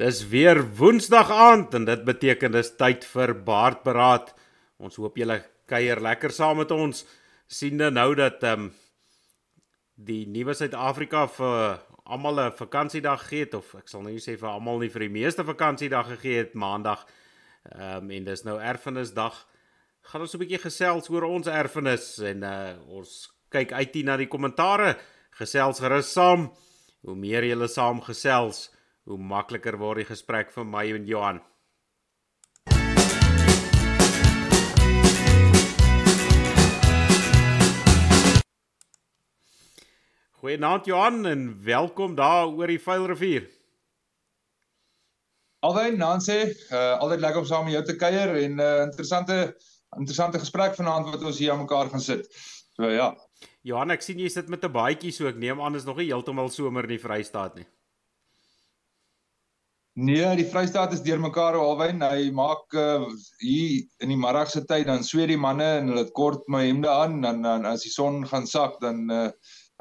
Dis weer Woensdag aand en dit beteken dis tyd vir Baardberaad. Ons hoop julle kuier lekker saam met ons. Siende nou dat ehm um, die nuwe Suid-Afrika vir almal 'n vakansiedag gee het of ek sal nou sê vir almal nie vir die meeste vakansiedag gegee het Maandag. Ehm um, en dis nou Erfenisdag. Gaan ons 'n bietjie gesels oor ons erfenis en uh ons kyk uit hier na die kommentare. Gesels gerus saam. Hoe meer julle saam gesels, hoe makliker word die gesprek vir my en Johan. Goeienaand Johan en welkom daar oor die Vuilrivier. Alwyn Nancy, uh altyd lekker om saam met jou te kuier en 'n uh, interessante interessante gesprek vanaand wat ons hier aan mekaar gaan sit. So ja. Johan, ek sien jy sit met 'n baadjie so ek neem aan is nog nie heeltemal somer in die Vrystaat nie. Nee, die Vrystaat is deurmekaar alwyn. Hy maak uh, hier in die middagse tyd dan sweet die manne en hulle het kort my hemde aan dan dan as die son gaan sak dan uh,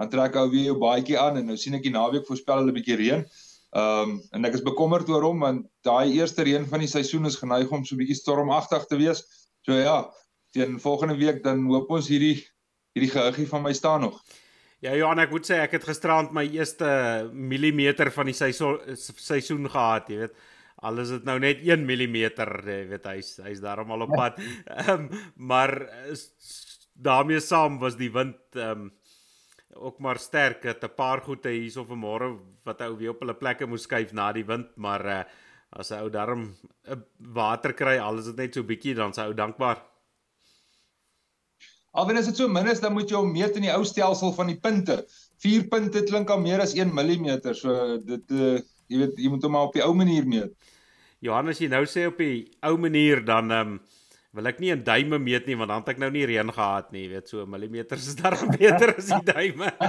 dan trek hy weer jou baadjie aan en nou sien ek die naweek voorspel hulle 'n bietjie reën. Ehm um, en ek is bekommerd oor hom want daai eerste reën van die seisoen is geneig om so 'n bietjie stormagtig te wees. So ja, teen volgende week dan hoop ons hierdie hierdie gehuggie van my staan nog. Ja Johan, ek moet sê ek het gisterand my eerste millimeter van die seisoen seisoen gehad, jy weet. Alles het nou net 1 mm, jy weet hy's hy's daarom al op pad. Ehm um, maar daarmee saam was die wind ehm um, ook maar sterk. Het 'n paar goeie hierso vanmôre wat ou weer op hulle plekke moes skuif na die wind, maar uh, as 'n ou darm 'n water kry, alles is net so bietjie dan se ou dankbaar. Alwen as dit so min is, dan moet jy hom meet in die ou stelsel van die punte. 4 punte klink al meer as 1 mm. So dit uh, jy weet jy moet hom maar op die ou manier meet. Johannes, jy nou sê op die ou manier dan ehm um, wil ek nie in duime meet nie want dan het ek nou nie reën gehad nie, jy weet so millimeters is daar beter as die duime.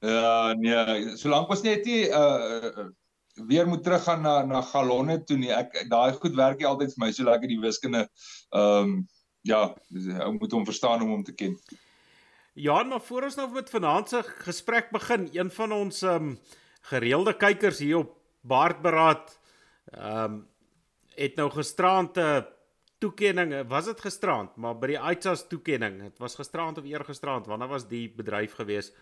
Ja, nee, solank ons net nie uh weer moet teruggaan na na galonne toe nie. Ek daai goed werk nie altyd vir my so lekker die wiskunde. Ehm um, ja, ou moet hom verstaan om hom te ken. Ja, maar voor ons nou met vanaand se gesprek begin, een van ons ehm um, gereelde kykers hier op Baardberaad ehm um, het nou gisterand 'n toekenning, was dit gisterand, maar by die ITSAS toekenning. Dit was gisterand of eergisterand, wanneer was die bedryf gewees?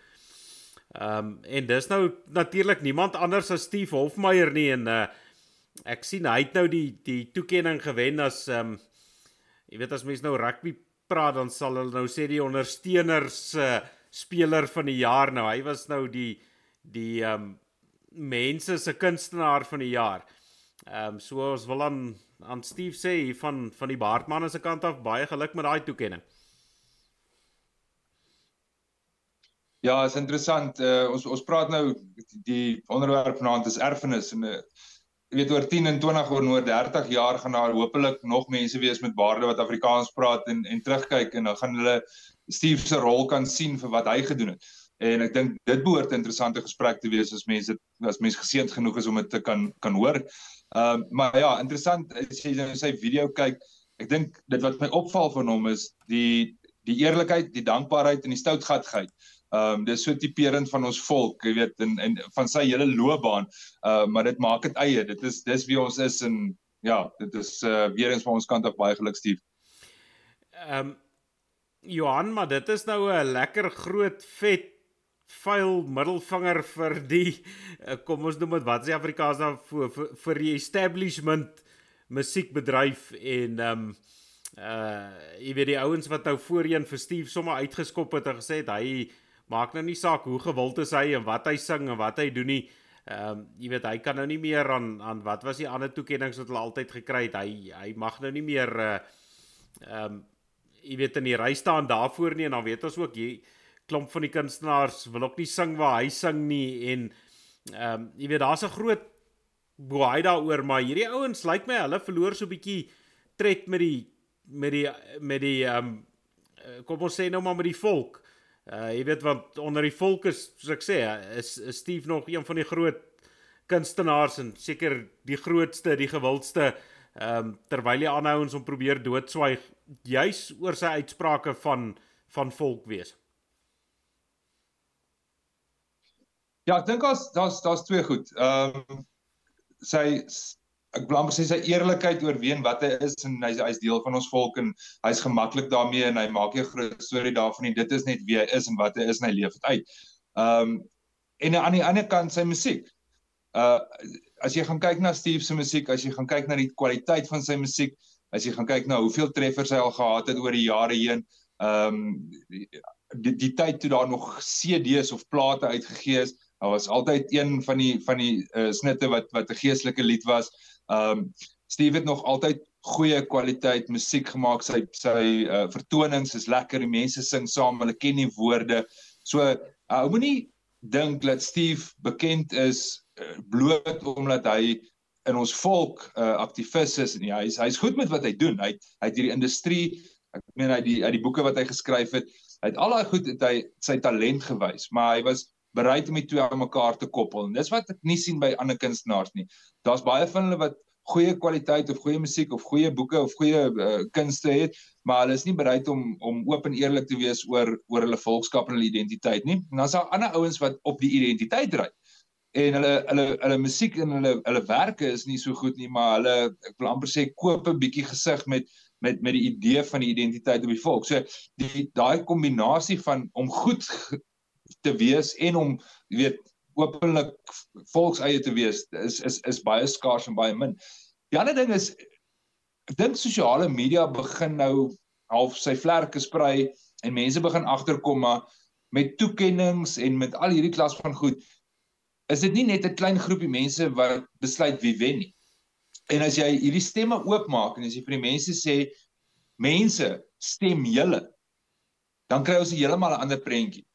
Ehm um, en dis nou natuurlik niemand anders as Steve Hofmeyer nie en uh ek sien hy het nou die die toekenning gewen as ehm um, jy weet as mense nou rugby praat dan sal hulle nou sê die ondersteuners uh speler van die jaar nou hy was nou die die ehm um, mense se kunstenaar van die jaar. Ehm um, so ons wil aan aan Steve sê van van die Baardman se kant af baie geluk met daai toekenning. Ja, is interessant. Uh, ons ons praat nou die onderwerp vanaand is erfenis en uh, weet oor 10 en 20 oor oor 30 jaar gaan daar hopelik nog mense wees met baarde wat Afrikaans praat en en terugkyk en dan gaan hulle Steve se rol kan sien vir wat hy gedoen het. En ek dink dit behoort 'n interessante gesprek te wees as mense as mense geseënd genoeg is om dit te kan kan hoor. Ehm uh, maar ja, interessant as jy nou sy video kyk. Ek dink dit wat my opval van hom is die die eerlikheid, die dankbaarheid en die stoutgatheid. Ehm um, dis so tipeerend van ons volk, jy weet, en en van sy hele loopbaan. Ehm uh, maar dit maak dit eie. Dit is dis wie ons is en ja, dit is uh weer eens van ons kant af baie geluk Steve. Ehm um, Johan, maar dit is nou 'n lekker groot vet vuil middelvinger vir die uh, kom ons noem dit wat die Afrikaans dan vir, vir vir die establishment musiekbedryf en ehm um, uh jy weet die ouens wat nou voorheen vir Steve sommer uitgeskop het en gesê het hy maak nou nie saak hoe gewild is hy en wat hy sing en wat hy doen nie. Ehm um, jy weet hy kan nou nie meer aan aan wat was die ander toekenninge wat hulle altyd gekry het. Hy hy mag nou nie meer uh ehm um, jy weet in die ry staan daarvoor nie en dan weet ons ook jy klomp van die kunstenaars wil ook nie sing waar hy sing nie en ehm um, jy weet daar's 'n groot boei daaroor maar hierdie ouens lyk my hulle verloor so 'n bietjie tred met die met die met die ehm um, kom ons sê nou maar met die volk. Uh jy weet want onder die volk is soos ek sê is, is Steve nog een van die groot kunstenaars en seker die grootste, die gewildste ehm um, terwyl hy aanhou ons om probeer doodswyg juis oor sy uitsprake van van volk wees. Ja, ek dink daar's daar's daar's twee goed. Ehm um, sy ek wil amper sê sy eerlikheid oor wie en wat hy is en hy's hy's deel van ons volk en hy's gemaklik daarmee en hy maak nie 'n groot storie daarvan nie. Dit is net wie hy is en wat hy is en hy leef dit uit. Ehm um, en aan die ander kant sy musiek. Uh as jy gaan kyk na Steve se musiek, as jy gaan kyk na die kwaliteit van sy musiek, as jy gaan kyk na hoeveel treffers hy al gehad het oor die jare heen, ehm um, die, die tyd toe daar nog CD's of plate uitgegee is, was altyd een van die van die uh, snitte wat wat 'n geestelike lied was. Ehm um, Steve het nog altyd goeie kwaliteit musiek gemaak. Sy sy uh, vertonings is lekker. Die mense sing saam, hulle ken die woorde. So, uh, moenie dink dat Steve bekend is uh, bloot omdat hy in ons volk uh, aktivis is en ja, hy's hy's goed met wat hy doen. Hy hy het hierdie industrie, ek meen hy die uit die boeke wat hy geskryf het, hy het al daai goed het hy sy talent gewys, maar hy was bereid om die twee aan mekaar te koppel. En dis wat ek nie sien by ander kunstenaars nie. Daar's baie van hulle wat goeie kwaliteit of goeie musiek of goeie boeke of goeie uh, kunste het, maar hulle is nie bereid om om oop en eerlik te wees oor oor hulle volkskap en hulle identiteit nie. En dan's daar ander ouens wat op die identiteit dryf. En hulle hulle hulle musiek en hulle hulle werke is nie so goed nie, maar hulle ek wil amper sê koop 'n bietjie gesig met met met die idee van die identiteit op die volk. So die daai kombinasie van om goed te wees en om jy weet openlik volkseie te wees is is is baie skaars en baie min. Die ander ding is ek dink sosiale media begin nou half sy vlerke sprei en mense begin agterkom maar met toekenninge en met al hierdie klas van goed is dit nie net 'n klein groepie mense wat besluit wie wen nie. En as jy hierdie stemme oopmaak en as jy vir die mense sê mense stem julle dan kry ons heeltemal 'n ander prentjie.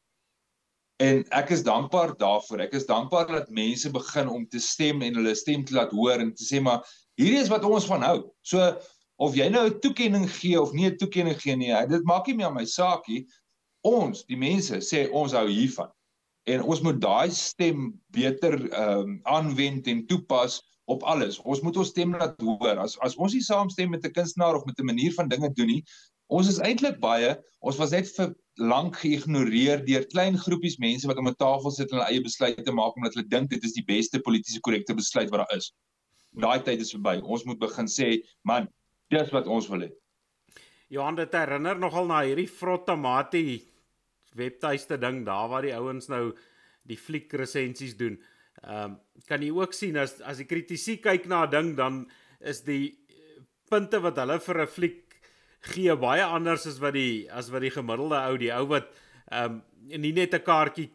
En ek is dankbaar daarvoor. Ek is dankbaar dat mense begin om te stem en hulle stem te laat hoor en te sê maar hierdie is wat ons van hou. So of jy nou 'n toekenning gee of nie 'n toekenning gee nie, dit maak nie meer my saak nie. Ons, die mense sê ons hou hiervan. En ons moet daai stem beter ehm um, aanwend en toepas op alles. Ons moet ons stem laat hoor. As as ons nie saamstem met 'n kunstenaar of met 'n manier van dinge doen nie, ons is eintlik baie, ons was net vir lank geïgnoreer deur klein groepies mense wat om 'n tafel sit en hulle eie besluite maak omdat hulle dink dit is die beste polities korrekte besluit wat daar is. Daai tyd is verby. Ons moet begin sê, man, dis wat ons wil hê. Johan dit herinner nogal na hierdie Frottamati webtuiste ding daar waar die ouens nou die fliek resensies doen. Ehm um, kan jy ook sien as as die kritisie kyk na 'n ding dan is die punte wat hulle vir 'n fliek gee baie anders as wat die as wat die gemiddelde ou die ou wat ehm um, nie net 'n kaartjie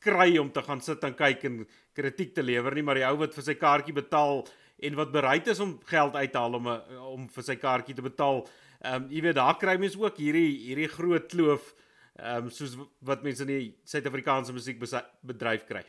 kry om te gaan sit en kyk en kritiek te lewer nie, maar die ou wat vir sy kaartjie betaal en wat bereid is om geld uit te haal om 'n om vir sy kaartjie te betaal. Ehm um, jy weet daar kry mens ook hierdie hierdie groot kloof ehm um, soos wat mense in die Suid-Afrikaanse musiekbedryf kry.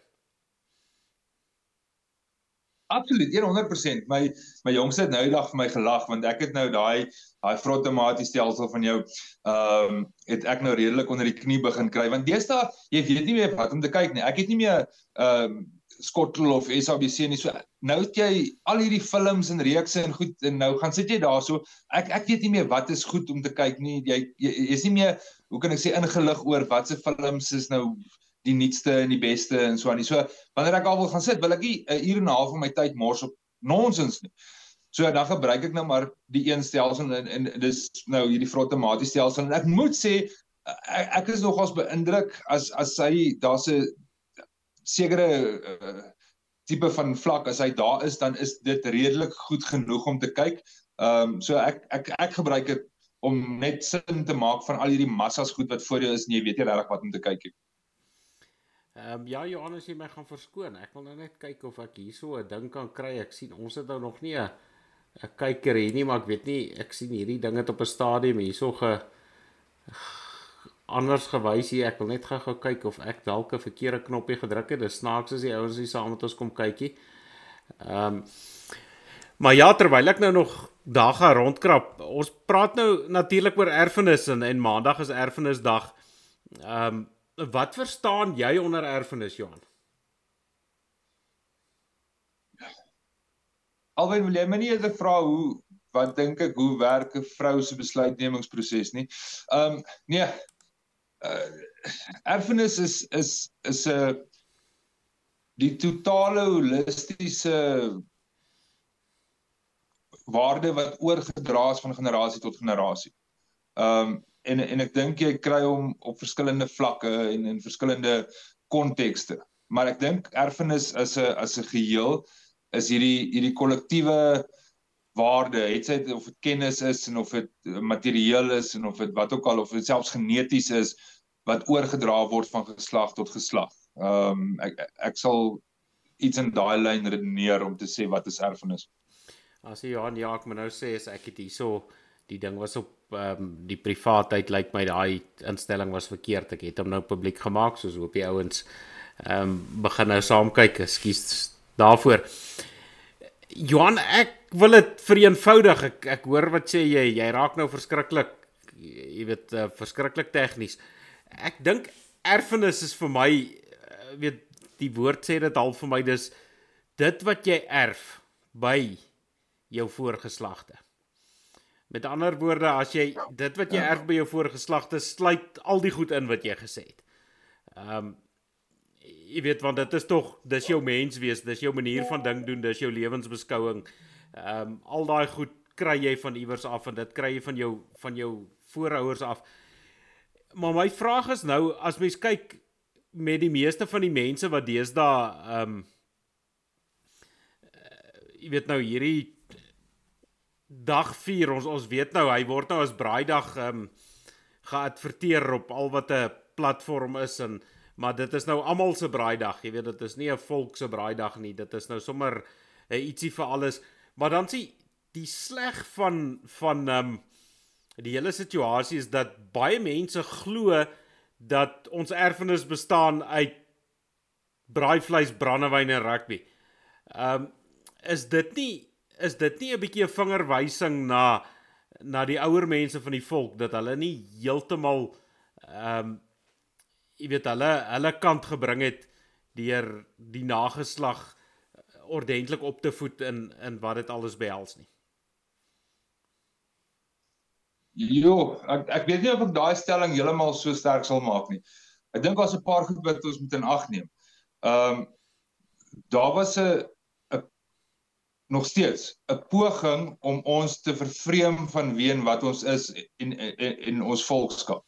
Absoluut 100%. My my jongste het nou die dag vir my gelag want ek het nou daai daai vrottomaties stelsel van jou ehm um, het ek nou redelik onder die knie begin kry want deesdae jy weet nie meer wat om te kyk nie. Ek het nie meer ehm um, Skottel of SABC nie. So nou het jy al hierdie films en reekse en goed en nou gaan sit jy daar so ek ek weet nie meer wat is goed om te kyk nie. Jy jy is nie meer hoe kan ek sê ingelig oor watse films is nou die nuutste en die beste en so aan. So wanneer ek al wil gaan sit, wil ek nie 'n uur en 'n half van my tyd mors op nonsens nie. So dan gebruik ek nou maar die een stelsel en, en dis nou hierdie vrottomaties stelsel en ek moet sê ek, ek is nogals beïndruk as as hy daar's 'n sekere uh, tipe van vlak as hy daar is dan is dit redelik goed genoeg om te kyk. Ehm um, so ek ek ek gebruik dit om net sin te maak van al hierdie massas goed wat voor jou is en jy weet nie regtig wat om te kyk nie. Ehm um, ja Johannes jy my gaan verskoon. Ek wil nou net kyk of ek hierso 'n ding kan kry. Ek sien ons het nou nog nie 'n 'n kyker hier nie, maar ek weet nie ek sien hierdie ding het op 'n stadium hierso ge anders gewys hier. Ek wil net gou-gou kyk of ek dalk 'n verkeerde knoppie gedruk het. Dis snaaks as die ouens hier saam met ons kom kykie. Ehm um, Maar ja, terwyl ek nou nog daar gaan rondkrap, ons praat nou natuurlik oor erfenis en, en maandag is erfenisdag. Ehm um, wat verstaan jy onder erfenis Johan? Alwen wil jy my nie eers vra hoe wat dink ek hoe werk 'n vrou se besluitnemingsproses nie. Ehm um, nee. Uh, erfenis is is is 'n die totale holistiese waarde wat oorgedra is van generasie tot generasie. Ehm um, en en ek dink jy kry hom op verskillende vlakke en in verskillende kontekste. Maar ek dink erfenis is 'n as 'n geheel is hierdie hierdie kollektiewe waarde, het sy of dit kennis is en of dit materieel is en of dit wat ook al of dit selfs geneties is wat oorgedra word van geslag tot geslag. Ehm um, ek ek sal iets in daai lyn redeneer om te sê wat is erfenis. As jy Johan ja, ek moet nou sê as ek dit hierso die ding was op ehm um, die privaatheid lyk my daai instelling was verkeerd. Ek het hom nou publiek gemaak soos hoop die ouens ehm um, begin nou saam kyk. Ekskuus daarvoor. Johan, ek wil dit vereenvoudig. Ek ek hoor wat sê jy. Jy raak nou verskriklik jy weet uh, verskriklik tegnies. Ek dink erfenis is vir my uh, weet die woord sê dit al vir my dis dit wat jy erf by jou voorgeslagte. Met ander woorde, as jy dit wat jy erf by jou voorgeslagte sluit al die goed in wat jy gesê het. Ehm um, jy weet want dit is tog dis jou menswees, dis jou manier van ding doen, dis jou lewensbeskouing. Ehm um, al daai goed kry jy van iewers af en dit kry jy van jou van jou voorouers af. Maar my vraag is nou as mens kyk met die meeste van die mense wat deesdae ehm um, jy weet nou hierdie dag 4 ons ons weet nou hy word nou as braaidag ehm um, geadverteer op al wat 'n platform is en maar dit is nou almal se braaidag jy weet dit is nie 'n volk se braaidag nie. Dit is nou sommer 'n uh, ietsie vir alles. Maar dan sien die sleg van van ehm um, die hele situasie is dat baie mense glo dat ons erfenis bestaan uit braaivleis, brandewyn en rugby. Ehm um, is dit nie is dit nie 'n bietjie 'n vingerwysing na na die ouer mense van die volk dat hulle nie heeltemal ehm um, jy weet hulle hulle kant gebring het deur die nageslag ordentlik op te voed in in wat dit alles behels nie. Jo, ek ek weet nie of ek daai stelling heeltemal so sterk sal maak nie. Ek dink daar's 'n paar goed wat ons moet in ag neem. Ehm um, daar was 'n nog steeds 'n poging om ons te vervreem van wie en wat ons is en en, en ons volkskap.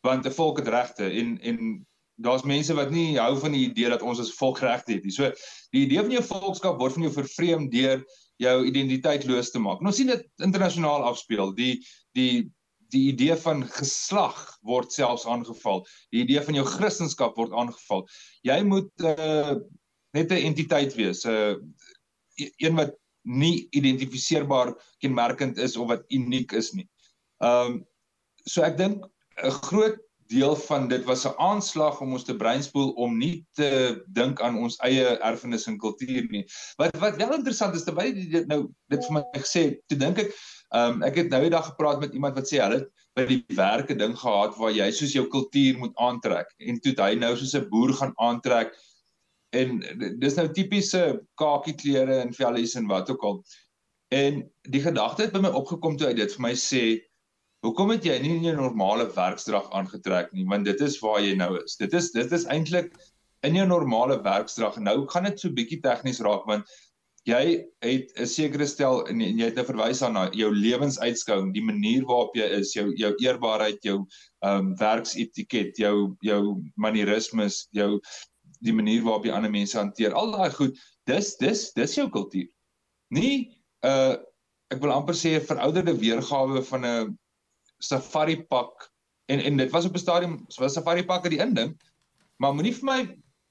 Want 'n volk het regte en en daar's mense wat nie hou van die idee dat ons as volk regte het nie. So die idee van jou volkskap word van jou vervreem deur jou identiteit los te maak. Nou sien dit internasionaal afspeel. Die die die idee van geslag word selfs aangeval. Die idee van jou kristendom word aangeval. Jy moet uh, net 'n entiteit wees. 'n uh, E-, een wat nie identifiseerbaar kenmerkend is of wat uniek is nie. Ehm um, so ek dink 'n groot deel van dit was 'n aanslag om ons te breinspoel om nie te dink aan ons eie erfenis en kultuur nie. Wat wat wel interessant is terwyl jy dit nou dit vir my gesê, toe dink ek ehm um, ek het nou die dag gepraat met iemand wat sê hulle by die werke ding gehad waar jy soos jou kultuur moet aantrek en toe hy nou soos 'n boer gaan aantrek en dis nou tipiese kakie klere en vellies en wat ook al. En die gedagte het by my opgekom toe hy dit vir my sê, "Hoekom het jy nie in jou normale werksdrag aangetrek nie, want dit is waar jy nou is." Dit is dit is eintlik in jou normale werksdrag. Nou gaan dit so bietjie tegnies raak want jy het 'n sekere stel en jy het nou verwys aan na jou lewensuitskouing, die manier waarop jy is, jou jou eerbaarheid, jou ehm um, werksetiket, jou jou manierismes, jou die manier waarop jy ander mense hanteer. Al daai goed, dis dis dis jou kultuur. Nie uh ek wil amper sê 'n verouderde weergawe van 'n safari pak en en dit was op 'n stadium was safari pakke die inding, maar moenie vir my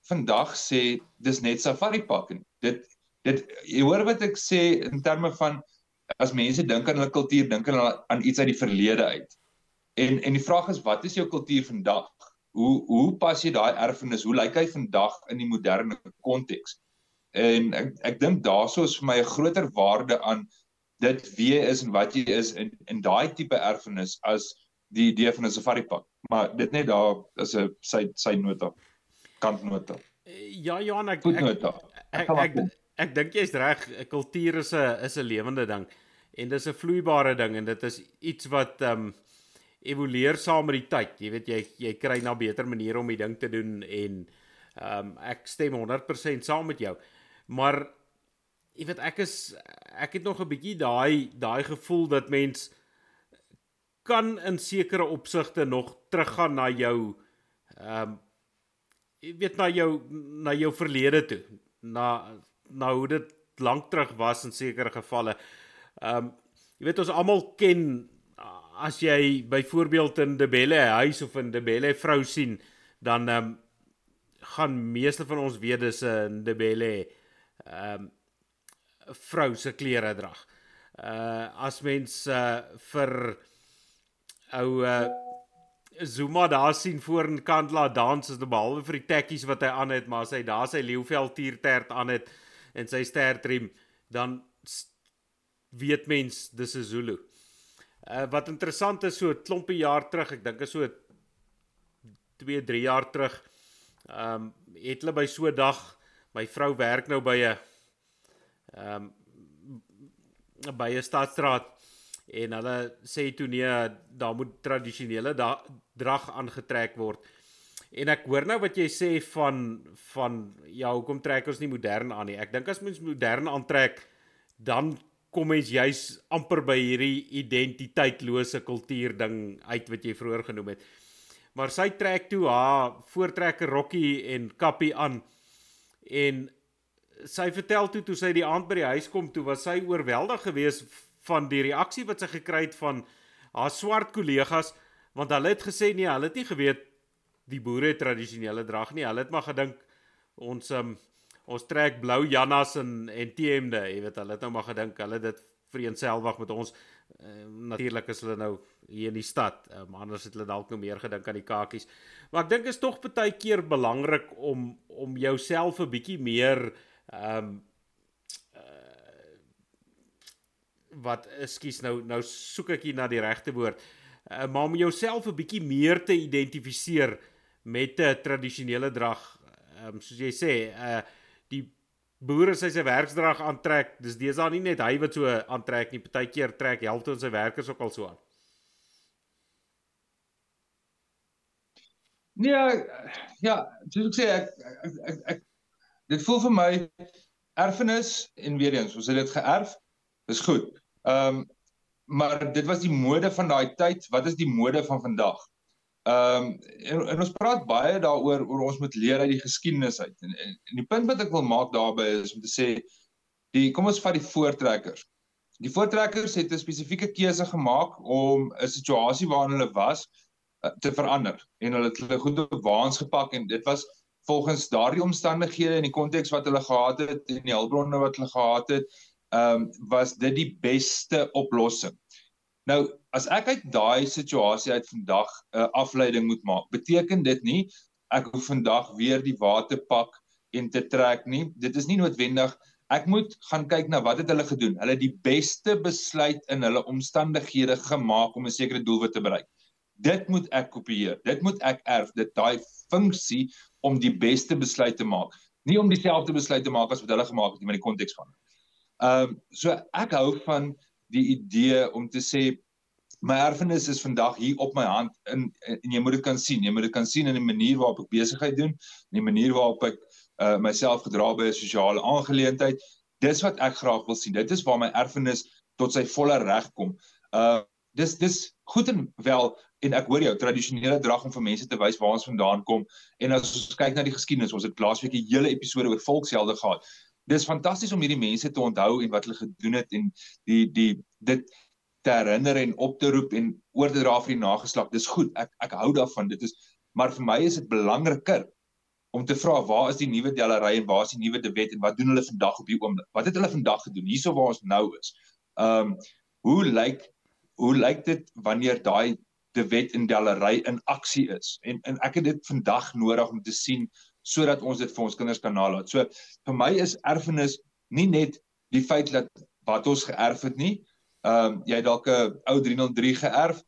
vandag sê dis net safari pak nie. Dit dit jy hoor wat ek sê in terme van as mense dink aan hulle kultuur, dink hulle aan iets uit die verlede uit. En en die vraag is wat is jou kultuur vandag? Hoe hoe pas jy daai erfenis? Hoe lyk hy vandag in die moderne konteks? En ek ek dink daaroor is vir my 'n groter waarde aan dit wie is en wat jy is in in daai tipe erfenis as die idee van 'n safari pak. Maar dit net daar is 'n sy sy nota kantnota. Ja Johan ek ek ek, ek, ek, ek dink jy's reg. 'n Kultuur is 'n is 'n lewende ding en dis 'n vloeibare ding en dit is iets wat ehm um, evolueer saam met die tyd. Jy weet jy jy kry na beter maniere om die ding te doen en Ehm um, ek stem 100% saam met jou. Maar jy weet ek is ek het nog 'n bietjie daai daai gevoel dat mens kan in sekere opsigte nog teruggaan na jou ehm um, jy weet na jou na jou verlede toe. Na na hoe dit lank terug was in sekere gevalle. Ehm um, jy weet ons almal ken as jy byvoorbeeld in Debelle huis of in Debelle vrou sien, dan ehm um, gaan meeste van ons weet dis 'n Debelle ehm um, vrou se klere dra. Uh as mens uh, vir ou uh Zuma daar sien voor in kant laat dans is behalwe vir die tekkies wat hy aan het, maar as hy daar sy leeuvel tiertert aan het en sy stertriem, dan weet mens dis 'n Zulu. Uh wat interessant is so 'n klompie jaar terug, ek dink is so 2, 3 jaar terug. Ehm um, het hulle by so 'n dag, my vrou werk nou by 'n ehm um, by 'n stadstraat en hulle sê toe nee, daar moet tradisionele drag aangetrek word. En ek hoor nou wat jy sê van van ja, hoekom trek ons nie modern aan nie? Ek dink as mens modern aantrek, dan kom mens juis amper by hierdie identiteitslose kultuur ding uit wat jy vroeër genoem het. Maar sy trek toe haar voortrekker rokkie en kappie aan en sy vertel toe toe sy die aand by die huis kom toe was sy oorweldig geweest van die reaksie wat sy gekry het van haar swart kollegas want hulle het gesê nee, hulle het nie geweet die boere tradisionele drag nie. Hulle het maar gedink ons um, ons trek blou jannas en en T-hemde, jy weet, hulle het nou maar gedink hulle dit vereenselwig met ons. Uh, Natuurlik is hulle nou hier in die stad, um, anders het hulle dalk nou meer gedink aan die kakies. Maar ek dink is tog baie keer belangrik om om jouself 'n bietjie meer ehm um, uh, wat ekskuus nou nou soek ek hier na die regte woord. Uh, maar om jouself 'n bietjie meer te identifiseer met 'n tradisionele drag. Ehm um, soos jy sê, uh boere sy sy werksdrag aantrek. Dis deesdae nie net hy wat so aantrek nie, partykeer trek helfte van sy werkers ook al so aan. Nee, ja, soos ek sê ek ek ek, ek dit voel vir my erfenis en weer eens, ons het dit geërf. Dis goed. Ehm um, maar dit was die mode van daai tyd. Wat is die mode van vandag? Ehm um, en, en ons praat baie daaroor oor ons moet leer uit die geskiedenis uit. En, en, en die punt wat ek wil maak daarbey is om te sê die kom ons vat die voortrekkers. Die voortrekkers het 'n spesifieke keuse gemaak om 'n situasie waarin hulle was uh, te verander en hulle het hulle goed op waans gepak en dit was volgens daardie omstandighede en die konteks wat hulle gehad het en die hulpbronne wat hulle gehad het, ehm um, was dit die beste oplossing. Nou, as ek uit daai situasie uit vandag 'n uh, afleiding moet maak, beteken dit nie ek hoef vandag weer die water pak en te trek nie. Dit is nie noodwendig ek moet gaan kyk na wat het hulle gedoen. Hulle het die beste besluit in hulle omstandighede gemaak om 'n sekere doelwit te bereik. Dit moet ek kopieer. Dit moet ek erf. Dit daai funksie om die beste besluit te maak. Nie om dieselfde besluit te maak as wat hulle gemaak het nie, maar die konteks van. Ehm um, so ek hou van die idee om te sê my erfenis is vandag hier op my hand in en jy moet dit kan sien. Jy moet dit kan sien in die manier waarop ek besigheid doen, in die manier waarop ek uh, myself gedra by 'n sosiale aangeleentheid. Dis wat ek graag wil sien. Dit is waar my erfenis tot sy volle reg kom. Uh dis dis goed en wel en ek hoor jou tradisionele drag om vir mense te wys waar ons vandaan kom en as ons kyk na die geskiedenis, ons het laasweek 'n hele episode oor volkshelde gehad dis fantasties om hierdie mense te onthou en wat hulle gedoen het en die die dit te herinner en op te roep en oor te dra vir die nageslag. Dis goed. Ek ek hou daarvan. Dit is maar vir my is dit belangriker om te vra waar is die nuwe Delery en waar is die nuwe De Wet en wat doen hulle vandag op hierdie oomblik? Wat het hulle vandag gedoen hierso waar ons nou is? Ehm um, hoe lyk hoe lyk dit wanneer daai De Wet en Delery in aksie is? En en ek het dit vandag nodig om te sien sodat ons dit vir ons kinders kan nalat. So vir my is erfenis nie net die feit dat wat ons geërf het nie. Ehm um, jy dalk 'n ou 303 geërf.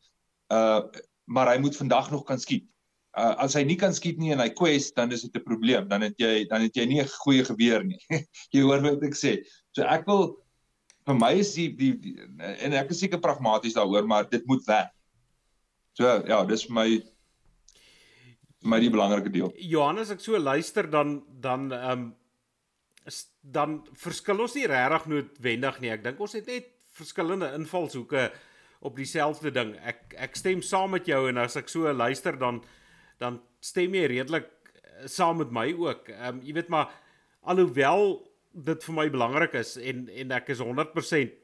Uh maar hy moet vandag nog kan skiet. Uh as hy nie kan skiet nie en hy kwes, dan is dit 'n probleem. Dan het jy dan het jy nie 'n goeie geweer nie. jy hoor wat ek sê. So ek wil vir my is die, die, die en ek is seker pragmaties daaroor, maar dit moet werk. So ja, dis my vir my die belangrike deel. Johannes ek so luister dan dan ehm um, dan verskil ons nie regtig noodwendig nie. Ek dink ons het net verskillende invalshoeke op dieselfde ding. Ek ek stem saam met jou en as ek so luister dan dan stem jy redelik eh, saam met my ook. Ehm um, jy weet maar alhoewel dit vir my belangrik is en en ek is 100%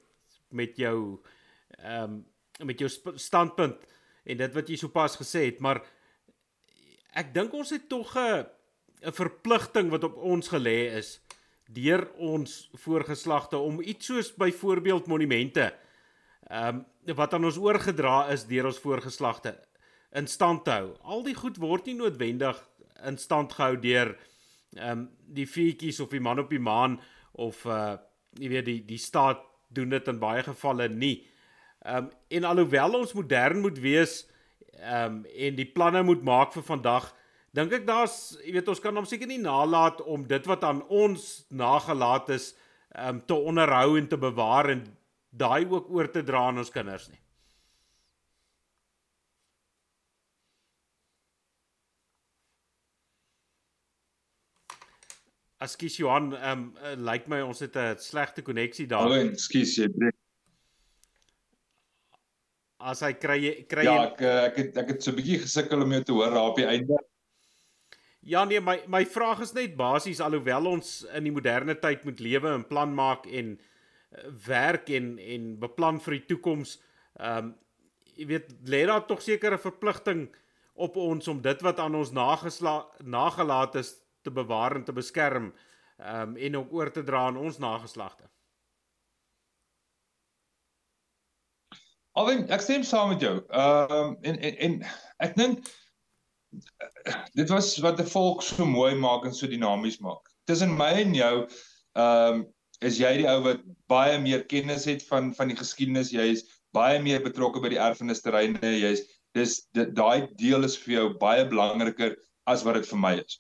met jou ehm um, met jou standpunt en dit wat jy sopas gesê het, maar ek dink ons het tog 'n 'n verpligting wat op ons gelê is deur ons voorgeslagte om iets soos byvoorbeeld monumente ehm um, wat aan ons oorgedra is deur ons voorgeslagte in stand te hou. Al die goed word nie noodwendig in stand gehou deur ehm um, die feetjies of die man op die maan of uh jy weet die die staat doen dit in baie gevalle nie. Ehm um, en alhoewel ons modern moet wees ehm um, en die planne moet maak vir vandag, dink ek daar's jy weet ons kan hom seker nie nalat om dit wat aan ons nagelaat is ehm um, te onderhou en te bewaar en daai ook oor te dra aan ons kinders nie. Ekskuus Johan, ehm um, uh, lyk like my ons het 'n slegte koneksie daar. Hallo, ekskuus jy breek. As hy kry kry Ja, ek eh, ek het ek het so 'n bietjie gesukkel om jou te hoor daar op die einde. Ja nee, my my vraag is net basies alhoewel ons in die moderne tyd moet lewe en plan maak en uh, werk en en beplan vir die toekoms. Ehm um, jy weet lê daar tog seker 'n verpligting op ons om dit wat aan ons nagelaat is te bewaar en te beskerm um, en ook oor te dra aan ons nageslagte. Alwen ek stem saam met jou. Ehm um, en en en ek dink dit was wat 'n volk so mooi maak en so dinamies maak. Tussen my en jou ehm um, is jy die ou wat baie meer kennis het van van die geskiedenis. Jy is baie meer betrokke by die erfenisterreine. Jy's dis daai deel is vir jou baie belangriker as wat dit vir my is.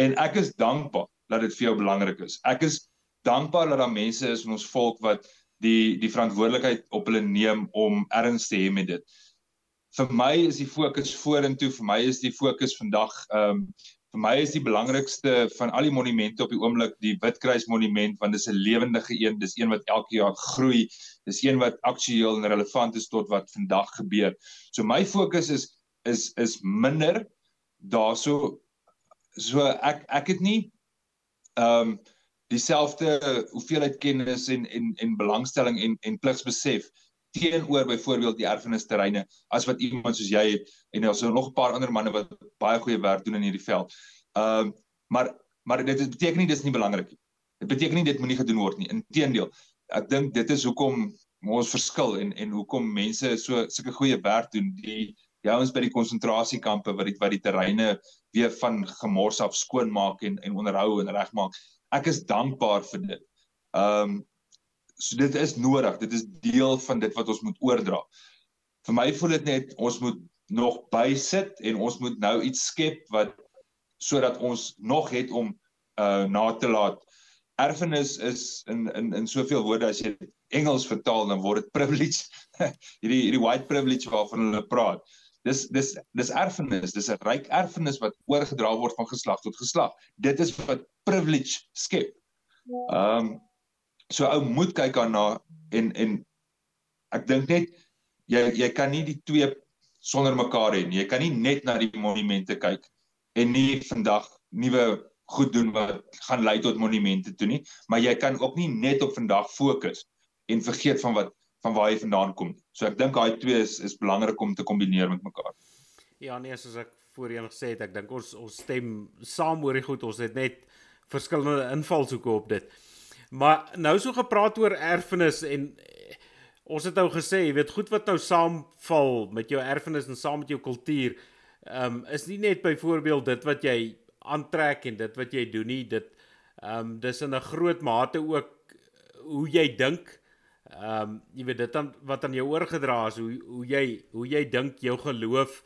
En ek is dankbaar dat dit vir jou belangrik is. Ek is dankbaar dat daar mense is in ons volk wat die die verantwoordelikheid op hulle neem om erns te hê met dit. Vir my is die fokus vorentoe, vir my is die fokus vandag ehm um, vir my is die belangrikste van al die monumente op die oomblik die Witkruis monument want dis 'n lewendige een, dis een wat elke jaar groei, dis een wat aktueel en relevant is tot wat vandag gebeur. So my fokus is is is minder daarso so ek ek het nie ehm um, dieselfde hoeveelheid kennis en en en belangstelling en en pligsbesef teenoor byvoorbeeld die erfenisterreine as wat iemand soos jy het en daar's nog 'n paar ander manne wat baie goeie werk doen in hierdie veld. Ehm uh, maar maar dit beteken nie dis nie belangrik nie. Dit beteken nie dit moenie gedoen word nie. Inteendeel, ek dink dit is hoekom ons verskil en en hoekom mense so sulke goeie werk doen. Die die ouens by die konsentrasiekampe wat die wat die terreine weer van gemors af skoonmaak en en onderhou en regmaak. Ek is dankbaar vir dit. Ehm um, so dit is nodig. Dit is deel van dit wat ons moet oordra. Vir my voel dit net ons moet nog bysit en ons moet nou iets skep wat sodat ons nog het om uh na te laat. Erfenis is in in in soveel woorde as jy Engels vertaal dan word dit privilege. hierdie hierdie white privilege waarvan hulle praat. Dis dis dis erfenis, dis 'n ryk erfenis wat oorgedra word van geslag tot geslag. Dit is wat privilege skep. Ehm um, so ou moet kyk daarna en en ek dink net jy jy kan nie die twee sonder mekaar hê nie. Jy kan nie net na die monumente kyk en nie vandag nuwe goed doen wat gaan lei tot monumente toe nie, maar jy kan ook nie net op vandag fokus en vergeet van wat van waar hy vandaan kom. So ek dink daai twee is is belangrik om te kombineer met mekaar. Ja nee, soos ek voorheen gesê het, ek dink ons ons stem saam oor die goed. Ons het net verskillende invalshoeke op dit. Maar nou so gepraat oor erfenis en ons het nou gesê, jy weet goed wat nou saamval met jou erfenis en saam met jou kultuur, ehm um, is nie net byvoorbeeld dit wat jy aantrek en dit wat jy doen nie, dit ehm um, dis in 'n groot mate ook hoe jy dink Ehm um, jy weet dit dan wat aan jou oorgedra is hoe hoe jy hoe jy dink jou geloof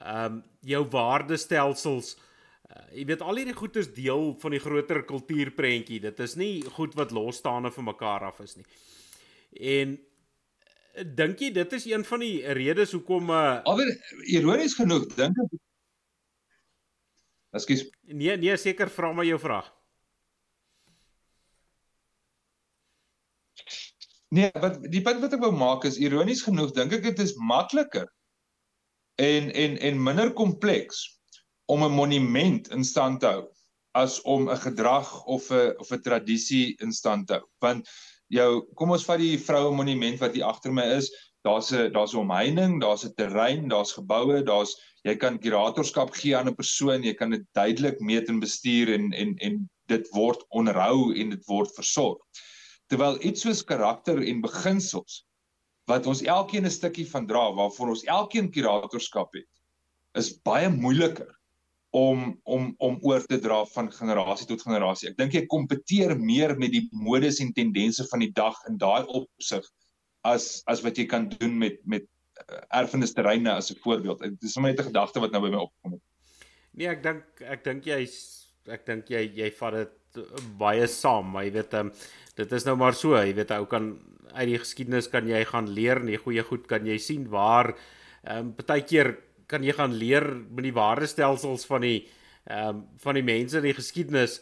ehm um, jou waardestelsels uh, jy weet al hierdie goed is deel van die groter kultuurprentjie dit is nie goed wat losstaande van mekaar af is nie en eh, dink jy dit is een van die redes hoekom uh, alweer ironies genoeg dink ek Ekskuus. Nee, nee, seker vra maar jou vraag. Nee, wat die punt wat ek wou maak is ironies genoeg dink ek dit is makliker en en en minder kompleks om 'n monument in stand te hou as om 'n gedrag of 'n of 'n tradisie in stand te hou. Want jou kom ons vat die vroue monument wat hier agter my is, daar's 'n daar's 'n omheining, daar's 'n terrein, daar's geboue, daar's jy kan kuratorskap gee aan 'n persoon, jy kan dit duidelik meet en bestuur en en en dit word onderhou en dit word versorg. Terwyl iets soos karakter en beginsels wat ons elkeen 'n stukkie van dra waarvoor ons elkeen kuratorskap het, is baie moeiliker om om om oor te dra van generasie tot generasie. Ek dink jy kompeteer meer met die modes en tendense van die dag in daai opsig as as wat jy kan doen met met uh, erfenisterreine as 'n voorbeeld. Dit is net 'n gedagte wat nou by my opkom het. Nee, ek dink ek dink jy ek dink jy jy vat dit baie saam, maar jy weet um, dit is nou maar so, jy weet ou kan uit die geskiedenis kan jy gaan leer die goeie goed kan jy sien waar ehm um, baie keer kan jy gaan leer met die waardestelsels van die ehm um, van die mense in die geskiedenis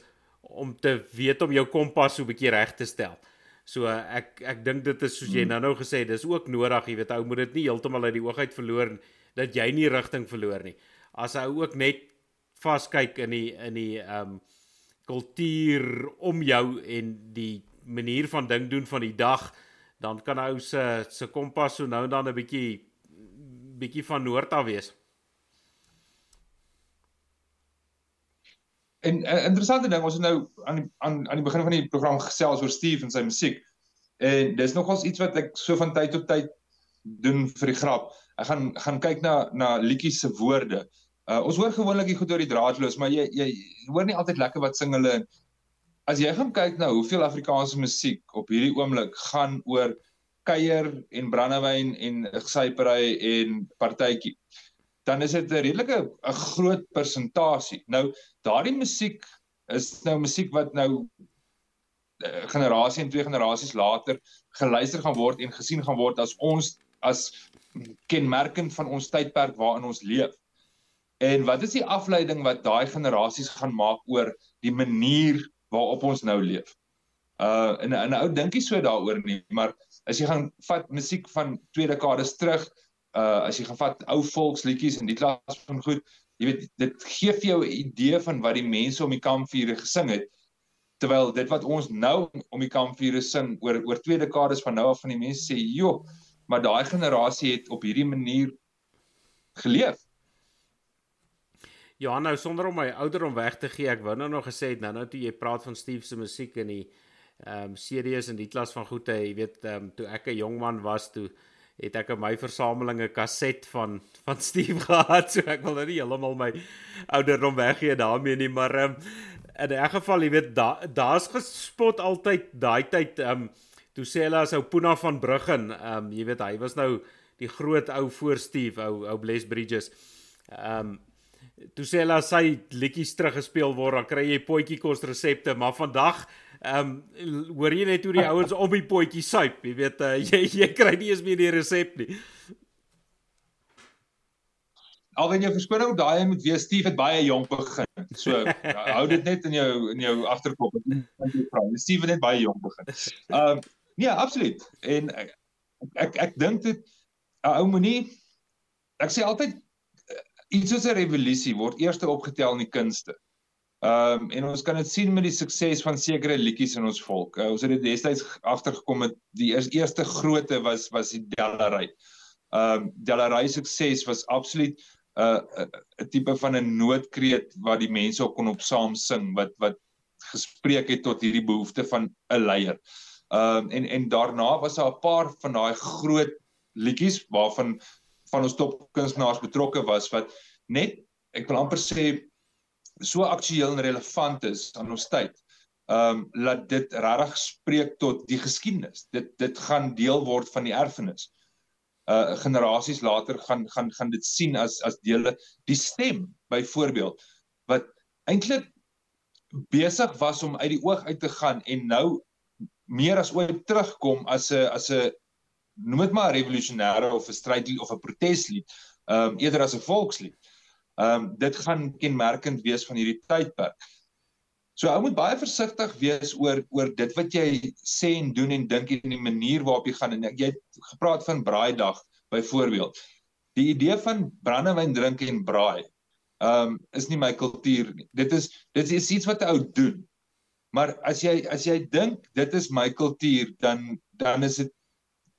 om te weet om jou kompas so 'n bietjie reg te stel. So ek ek dink dit is soos jy hmm. nou-nou gesê, dis ook nodig, jy weet, ou moet dit nie heeltemal uit die oog uit verloor dat jy nie rigting verloor nie. As hy ook net vaskyk in die in die ehm um, kultuur om jou en die manier van ding doen van die dag, dan kan ou se se kompas so nou en dan 'n bietjie bietjie van noord af wees. En 'n uh, interessante ding, ons het nou aan aan aan die begin van die program gesels oor Steve en sy musiek. En dis nogals iets wat ek so van tyd tot tyd doen vir die grap. Ek gaan gaan kyk na na liedjies se woorde. Uh ons hoor gewoonlik goed oor die draadloos, maar jy jy hoor nie altyd lekker wat sing hulle. As jy gaan kyk na hoeveel Afrikaanse musiek op hierdie oomblik gaan oor kuier en brandewyn en gesypery en partytjie dan is dit 'n redelike 'n groot persentasie. Nou daardie musiek is nou musiek wat nou eh, generasie en twee generasies later geluister gaan word en gesien gaan word as ons as kenmerkend van ons tydperk waarin ons leef. En wat is die afleiding wat daai generasies gaan maak oor die manier waarop ons nou leef? Uh en 'n ou dinkie so daaroor nie, maar as jy gaan vat musiek van twee dekades terug, uh as jy gaan vat ou volksliedjies en die klas van goed, jy weet dit gee vir jou 'n idee van wat die mense om die kampvuure gesing het. Terwyl dit wat ons nou om die kampvuure sing oor oor twee dekades van nou af van die mense sê, "Jo, maar daai generasie het op hierdie manier geleef." Ja, nou sonder om my ouderdom weg te gee, ek wou nou nog gesê het nou nou toe jy praat van Steve se musiek en die ehm um, series en die klas van goede, jy weet ehm um, toe ek 'n jong man was toe het ek in my versameling 'n kaset van van Steve gehad, so ek wil nou nie heeltemal my ouderdom weggee daarmee nie, maar um, in 'n geval, jy weet, daar daar's gespot altyd daai tyd ehm um, toe sê hulle as ou Puna van Bruggen, ehm um, jy weet hy was nou die groot ou voor Steve, ou ou Bless Bridges. Ehm um, toe sê hulle as hy liedjies teruggespeel word, dan kry jy potjie kos resepte, maar vandag Ehm um, hoor jy net hoe die ouens op die potjie suip, jy weet uh, jy jy kry nie eens meer die resep nie. Alwen jou verskoning daai moet wees Steve het baie jonk begin. So hou dit net in jou in jou agterkop. Steve het net baie jonk begin. Ehm um, nee, absoluut. En ek ek, ek dink dit 'n ou moenie ek sê altyd eh, iets soos 'n revolusie word eers opgetel in die kunste. Ehm um, en ons kan dit sien met die sukses van sekere liedjies in ons volk. Uh, ons het dit destyds agtergekom met die eers, eerste groote was was die Dellery. Ehm um, Dellery sukses was absoluut 'n uh, 'n uh, tipe van 'n noodkreet wat die mense ook kon op saam sing wat wat gespreek het tot hierdie behoefte van 'n leier. Ehm um, en en daarna was daar 'n paar van daai groot liedjies waarvan van ons topkunstenaars betrokke was wat net ek wil amper sê so aktueel en relevant is aan ons tyd. Ehm um, laat dit regtig spreek tot die geskiedenis. Dit dit gaan deel word van die erfenis. Uh generasies later gaan gaan gaan dit sien as as dele die stem byvoorbeeld wat eintlik besig was om uit die oog uit te gaan en nou meer as ooit terugkom as 'n as 'n noem dit maar 'n revolusionêre of 'n strydlied of 'n proteslied, ehm um, eerder as 'n volkslied Ehm um, dit gaan kenmerkend wees van hierdie tydperk. So ou moet baie versigtig wees oor oor dit wat jy sê en doen en dink en die manier waarop jy gaan en jy het gepraat van braaidag byvoorbeeld. Die idee van brandewyn drink en braai ehm um, is nie my kultuur nie. Dit is dit is iets wat 'n ou doen. Maar as jy as jy dink dit is my kultuur, dan dan is dit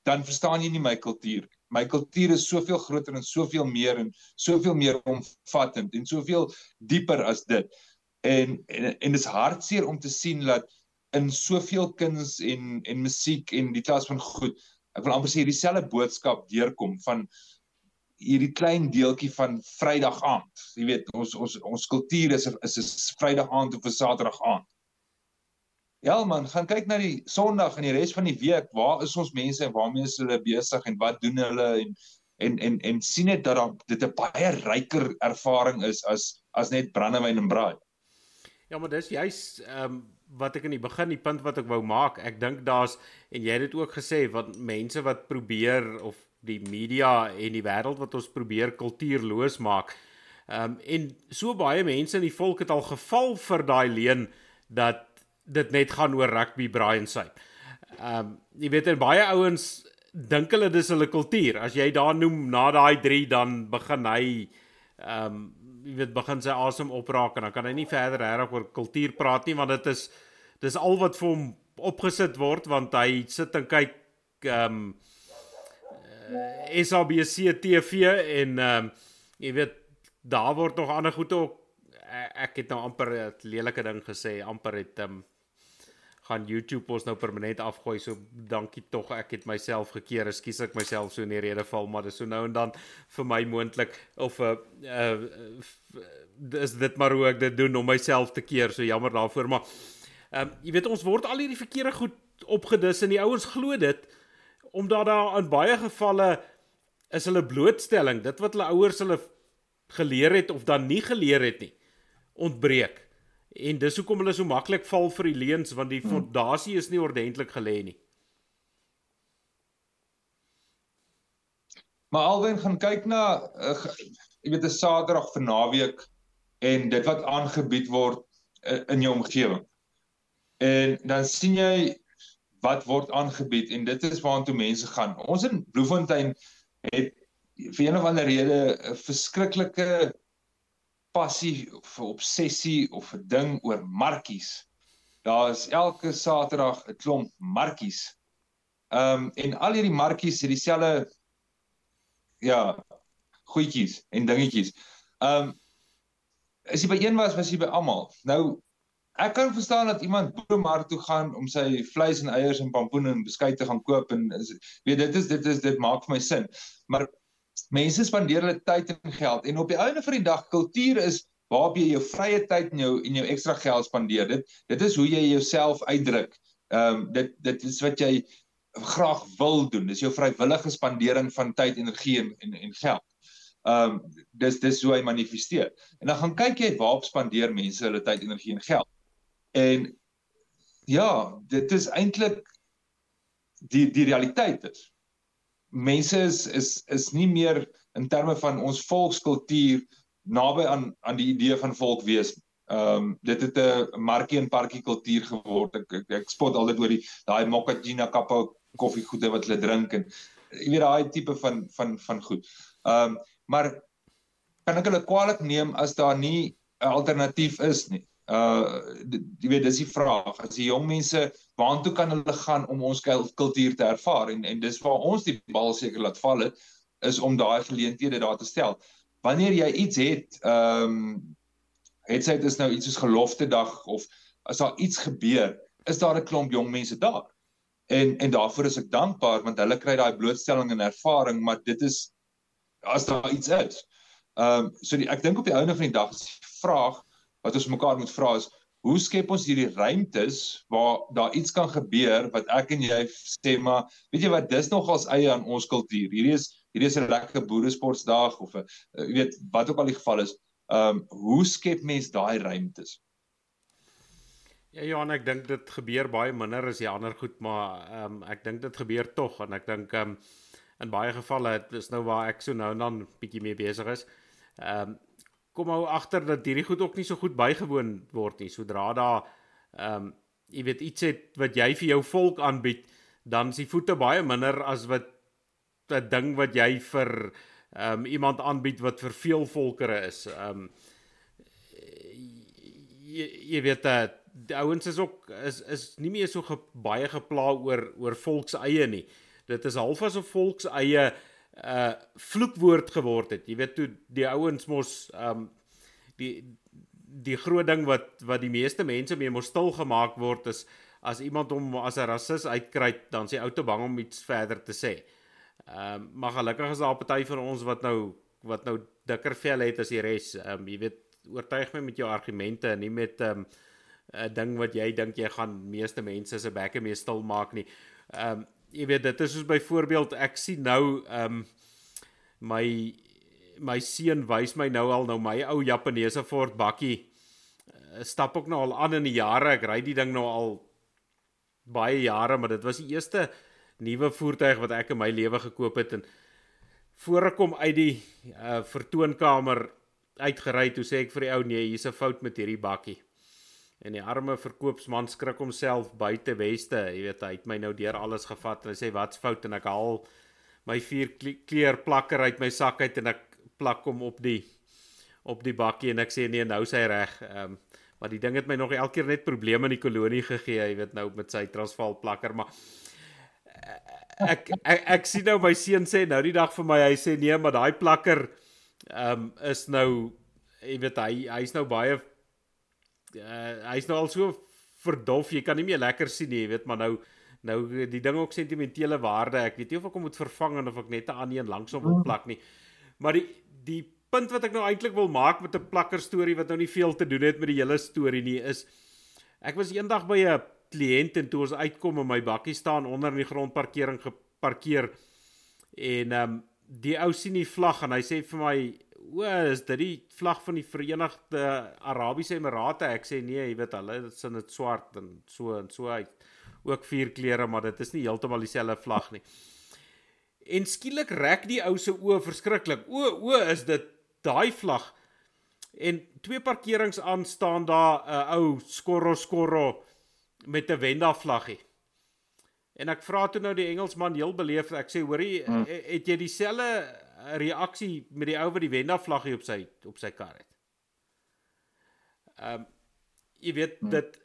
dan verstaan jy nie my kultuur. My kultuur is soveel groter en soveel meer en soveel meer omvattend en soveel dieper as dit. En en, en dit is hartseer om te sien dat in soveel kuns en en musiek en die klas van goed, ek wil amper sê dieselfde boodskap deurkom van hierdie klein deeltjie van Vrydag aand. Jy weet, ons ons ons kultuur is is 'n Vrydag aand of 'n Saterdag aand. Ja man, gaan kyk na die Sondag en die res van die week. Waar is ons mense en waarmee is hulle besig en wat doen hulle en en en en sien net dat dan dit 'n baie ryker ervaring is as as net brandewyn en braai. Ja, maar dis juis ehm um, wat ek in die begin die punt wat ek wou maak. Ek dink daar's en jy het dit ook gesê wat mense wat probeer of die media en die wêreld wat ons probeer kultuurloos maak. Ehm um, en so baie mense in die volk het al geval vir daai leen dat dit net gaan oor rugby braai en syp. Ehm um, jy weet en baie ouens dink hulle dis hulle kultuur. As jy daar noem na daai 3 dan begin hy ehm um, jy weet begin sy asem opraak en dan kan hy nie verder reg oor kultuur praat nie want dit is dis al wat vir hom opgesit word want hy sit en kyk ehm um, SABC TV en ehm um, jy weet daar word nog ander goed ook ek het nou amper 'n lelike ding gesê amper het ehm um, gaan YouTube ons nou permanent afgooi. So dankie tog ek het myself gekeer. Ekskuus ek myself so in die rede val, maar dis so nou en dan vir my moontlik of 'n uh, uh, is dit maar hoe ek dit doen om myself te keer. So jammer daarvoor, maar ehm um, jy weet ons word al hierdie verkeerde goed opgedis en die ouens glo dit omdat daar in baie gevalle is hulle blootstelling, dit wat hulle ouers hulle geleer het of dan nie geleer het nie, ontbreek. En dis hoekom hulle so maklik val vir die leuns want die fondasie is nie ordentlik gelê nie. Maar alwen gaan kyk na uh, jy weet 'n Saterdag vir naweek en dit wat aangebied word uh, in jou omgewing. En dan sien jy wat word aangebied en dit is waartoe mense gaan. Ons in Bloemfontein het vir een of ander rede 'n verskriklike passie of 'n obsessie of 'n ding oor markies. Daar is elke Saterdag 'n klomp markies. Ehm um, en al hierdie markies het dieselfde ja, goedjies en dingetjies. Ehm um, as jy by een was, was jy by almal. Nou ek kan verstaan dat iemand boeremark toe gaan om sy vleis en eiers en pampoen en beskuit te gaan koop en is, weet dit is dit is dit maak vir my sin. Maar mense spandeer hulle tyd en geld en op die einde van die dag kultuur is waarop jy jou vrye tyd en jou en jou ekstra geld spandeer. Dit dit is hoe jy jouself uitdruk. Ehm um, dit dit is wat jy graag wil doen. Dis jou vrywillige spandering van tyd, energie en en, en geld. Ehm um, dis dis hoe hy manifesteer. En dan gaan kyk jy waarop spandeer mense hulle tyd, energie en geld. En ja, dit is eintlik die die realiteit is mense is is is nie meer in terme van ons volkskultuur naby aan aan die idee van volk wees. Ehm um, dit het 'n markie en parkie kultuur geword. Ek, ek ek spot altyd oor die daai mochaccino kappa koffiegoede wat hulle drink en jy weet daai tipe van van van goed. Ehm um, maar kan ek hulle kwaliek neem as daar nie 'n alternatief is nie? Uh jy weet dis die vraag as die jong mense waartoe kan hulle gaan om ons kultuur te ervaar en en dis waar ons die bal seker laat val het is om daai geleenthede daar te stel. Wanneer jy iets het, ehm um, het sy dit is nou iets soos gelofte dag of as daar iets gebeur, is daar 'n klomp jong mense daar. En en daarvoor is ek dankbaar want hulle kry daai blootstelling en ervaring, maar dit is as daar iets is. Ehm um, so die, ek dink op die einde van die dag is die vraag wat ons mekaar moet vra is hoe skep ons hierdie ruimtes waar daar iets kan gebeur wat ek en jy sê maar weet jy wat dis nogals eie aan ons kultuur. Hierdie is hierdie is 'n lekker boeresportdag of 'n eh, jy weet wat ook al die geval is. Ehm um, hoe skep mens daai ruimtes? Ja Johan ek dink dit gebeur baie minder as die ander goed maar ehm um, ek dink dit gebeur tog en ek dink ehm um, in baie gevalle is nou waar ek so nou dan bietjie mee besig is. Ehm um, kom ou agter dat hierdie goed ook nie so goed bygewoon word nie. Sodra daar ehm um, jy weet iets het wat jy vir jou volk aanbied, dan is die voete baie minder as wat 'n ding wat jy vir ehm um, iemand aanbied wat vir veel volkere is. Ehm um, jy, jy weet dat die ouens is ook is is nie meer so ge, baie gepla oor oor volks eie nie. Dit is half asof volks eie uh vloekwoord geword het. Jy weet toe die ouens mos um die die groot ding wat wat die meeste mense mee mos stil gemaak word is as iemand hom as 'n rasis uitkry dan sê ou te bang om iets verder te sê. Um maar gelukkig is daar 'n party van ons wat nou wat nou dikker vel het as die res. Um jy weet oortuig my met jou argumente en nie met um 'n ding wat jy dink jy gaan meeste mense se bekke mee stil maak nie. Um jy weet dit is soos byvoorbeeld ek sien nou um my my seun wys my nou al nou my ou Japaneese Ford bakkie uh, stap ook nou al aan in die jare. Ek ry die ding nou al baie jare maar dit was die eerste nuwe voertuig wat ek in my lewe gekoop het. En voor ek kom uit die uh, vertoonkamer uitgery toe sê ek vir die ou nee hier's 'n fout met hierdie bakkie En die arme verkoopsman skrik homself buite weste, jy weet, hy het my nou deur alles gevat en hy sê wat's fout en ek haal my vier kleurplakker uit my sak uit en ek plak hom op die op die bakkie en ek sê nee, nou sy reg. Ehm um, maar die ding het my nog elke keer net probleme in die kolonie gegee, jy weet nou met sy Transvaal plakker, maar ek ek, ek sien nou my seun sê nou die dag vir my, hy sê nee, maar daai plakker ehm um, is nou jy weet hy hy's nou baie uh, hy's nou al so verdof, jy kan nie meer lekker sien nie, jy weet, maar nou nou die ding ook sentimentele waarde. Ek weet nie of ek hom moet vervang of ek net 'n ander een langsom wil plak nie. Maar die die punt wat ek nou eintlik wil maak met 'n plakker storie wat nou nie veel te doen het met die hele storie nie is ek was eendag by 'n kliënt en toe ons uitkom en my bakkie staan onder in die grondparkering geparkeer en ehm um, die ou sien die vlag en hy sê vir my o, is dit die vlag van die Verenigde Arabiese Emirate? Ek sê nee, jy weet hulle sien dit swart en so en so uit. Ook vier kleure, maar dit is nie heeltemal dieselfde vlag nie. En skielik rek die ou se oë verskriklik. O, o, is dit daai vlag? En twee parkerings aan staan daar 'n uh, ou skorro skorro met 'n Wenda vlaggie. En ek vra toe nou die Engelsman heel beleefd, ek sê hoorie, hmm. het jy dieselfde 'n reaksie met die ou wat die Wenda vlaggie op sy op sy kar het. Ehm um, jy weet hmm. dat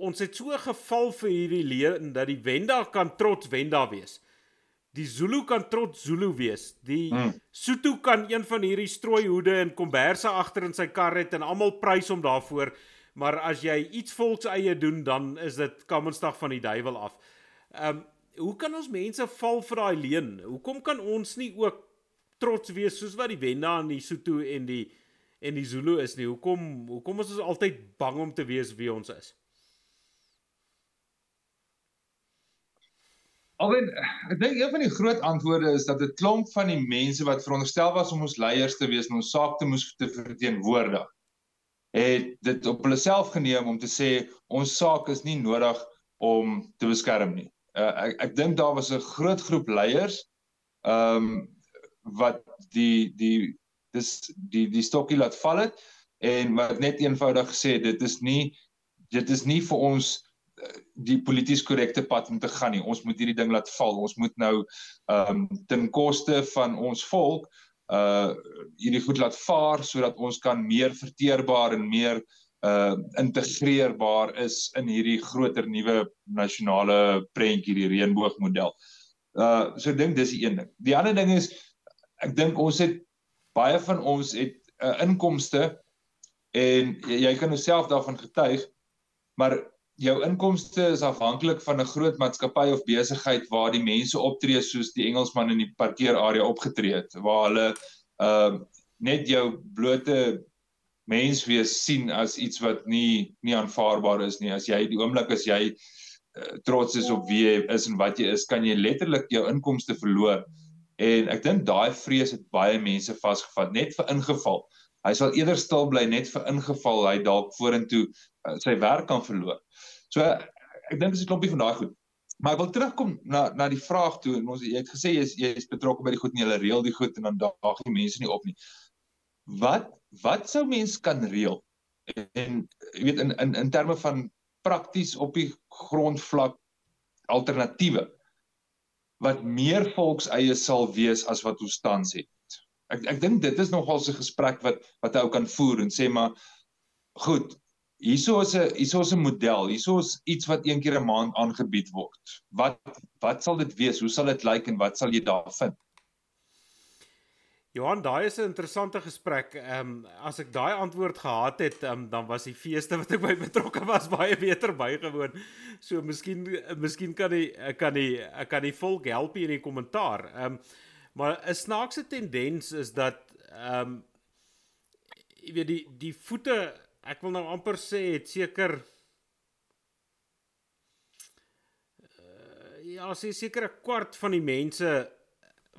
ons het so geval vir hierdie leuen dat die Wenda kan trots Wenda wees. Die Zulu kan trots Zulu wees. Die hmm. Sotho kan een van hierdie strooihoede en komberse agter in sy kar het en almal prys hom daarvoor. Maar as jy iets volks eie doen, dan is dit Kamersdag van die duiwel af. Ehm um, hoe kan ons mense val vir daai leuen? Hoekom kan ons nie ook trots wees soos wat die Wenda en die Sotho en die en die Zulu is nie. Hoekom hoekom is ons altyd bang om te wees wie ons is? Alwen, ek dink een van die groot antwoorde is dat dit klomp van die mense wat veronderstel was om ons leiers te wees en ons saak te moes te verteenwoordig, het dit op hulle self geneem om te sê ons saak is nie nodig om te beskerm nie. Uh, ek ek dink daar was 'n groot groep leiers ehm um, wat die die dis die die stokkie laat val het en wat net eenvoudig gesê dit is nie dit is nie vir ons eh, die polities korrekte pad om te gaan nie. Ons moet hierdie ding laat val. Ons moet nou ehm um, ten koste van ons volk uh hierdie goed laat vaar sodat ons kan meer verteerbaar en meer uh integreerbaar is in hierdie groter nuwe nasionale prentjie die reënboogmodel. Uh so ek dink dis die een ding. Die ander ding is ek dink ons het baie van ons het 'n uh, inkomste en jy, jy kan jouself daarvan getuig maar jou inkomste is afhanklik van 'n groot maatskappy of besigheid waar die mense optree soos die Engelsman in die parkeerarea opgetree het waar hulle ehm uh, net jou blote mens wees sien as iets wat nie nie aanvaarbaar is nie. As jy die oomblik as jy uh, trots is op wie jy is en wat jy is kan jy letterlik jou inkomste verloor En ek dink daai vrees het baie mense vasgevat net vir ingeval. Hy sal eerder stil bly net vir ingeval hy dalk vorentoe uh, sy werk kan verloor. So ek dink dis 'n klompie van daai goed. Maar ek wil terugkom na na die vraag toe en ons jy het gesê jy is jy is betrokke by die goed en jy reël die goed en dan daag die mense nie op nie. wat wat sou mens kan reël? En jy weet in in in terme van prakties op die grondvlak alternatiewe wat meer volkseie sal wees as wat ons tans het. Ek ek dink dit is nogal 'n gesprek wat wat ou kan voer en sê maar goed, hierso is 'n hierso is 'n model, hierso is iets wat een keer 'n maand aangebied word. Wat wat sal dit wees? Hoe sal dit lyk en wat sal jy daar vind? Johan, daai is 'n interessante gesprek. Ehm um, as ek daai antwoord gehad het, um, dan was die feeste wat ek by betrokke was baie beter bygewoon. So miskien miskien kan die kan die kan die volk help in die kommentaar. Ehm um, maar 'n snaakse tendens is dat ehm um, jy weet die die voete, ek wil nou amper sê het seker uh, ja, sê seker 'n kwart van die mense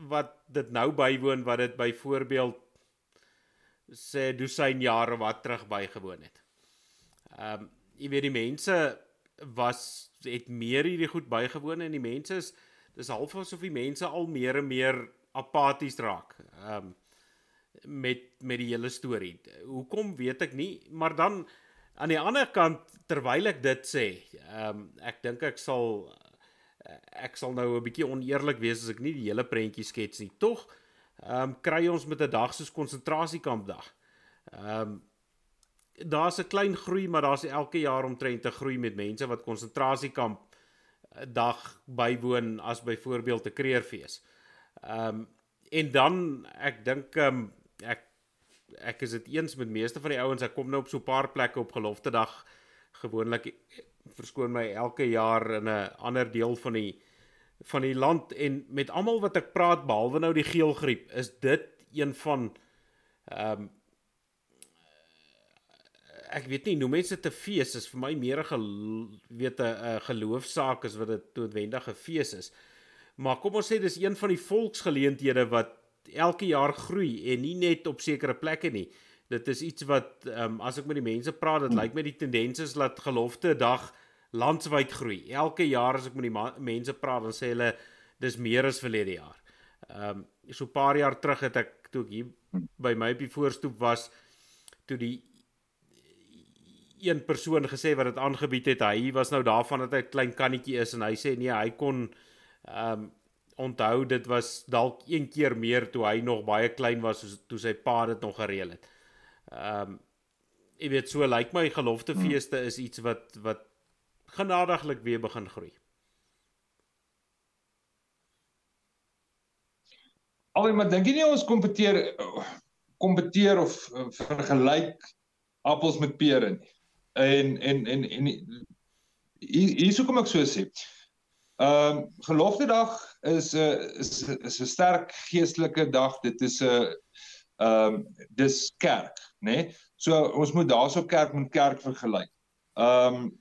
wat dit nou bywoon wat dit byvoorbeeld sê dosyn jare wat terug bygewoon het. Ehm um, jy weet die mense was het meer hierdie goed bygewoon en die mense is dis half asof die mense al meer en meer apaties raak. Ehm um, met met die hele storie. Hoekom weet ek nie, maar dan aan die ander kant terwyl ek dit sê, ehm um, ek dink ek sal ek sal nou 'n bietjie oneerlik wees as ek nie die hele prentjie skets nie. Tog ehm um, kry ons met 'n dag soos konsentrasiekampdag. Ehm um, daar's 'n klein groei, maar daar's elke jaar omtrent 'n groei met mense wat konsentrasiekamp eh, dag bywoon as byvoorbeeld 'n kreerfees. Ehm um, en dan ek dink ehm um, ek ek is dit eens met meeste van die ouens, ek kom nou op so 'n paar plekke op gelofte dag gewoonlik verskoon my elke jaar in 'n ander deel van die van die land en met almal wat ek praat behalwe nou die geelgriep is dit een van ehm um, ek weet nie noem mense te fees is vir my meer 'n weet 'n geloofsaak as wat dit noodwendige fees is. Maar kom ons sê dis een van die volksgeleenthede wat elke jaar groei en nie net op sekere plekke nie dit is iets wat ehm um, as ek met die mense praat, dit lyk my die tendens is dat gelofte dag landwyd groei. Elke jaar as ek met die mense praat, dan sê hulle dis meer as verlede jaar. Ehm um, so 'n paar jaar terug het ek toe ek hier by my die voorstoep was toe die een persoon gesê wat dit aangebied het, hy was nou daarvan dat hy 'n klein kannetjie is en hy sê nee, hy kon ehm um, onthou dit was dalk een keer meer toe hy nog baie klein was toe sy pa dit nog gereël het. Ehm um, jy weet so lyk like my geloftefeeste is iets wat wat genadiglik weer begin groei. Alhoewel maar dink jy nie ons kompeteer kompeteer of uh, vergelyk appels met pere nie. En en en en hier sou kom ek so sê. Ehm um, geloftedag is 'n uh, is is 'n sterk geestelike dag. Dit is 'n uh, ehm um, dis kerk, né? Nee? So ons moet daarso kerk met kerk vergelyk. Ehm um,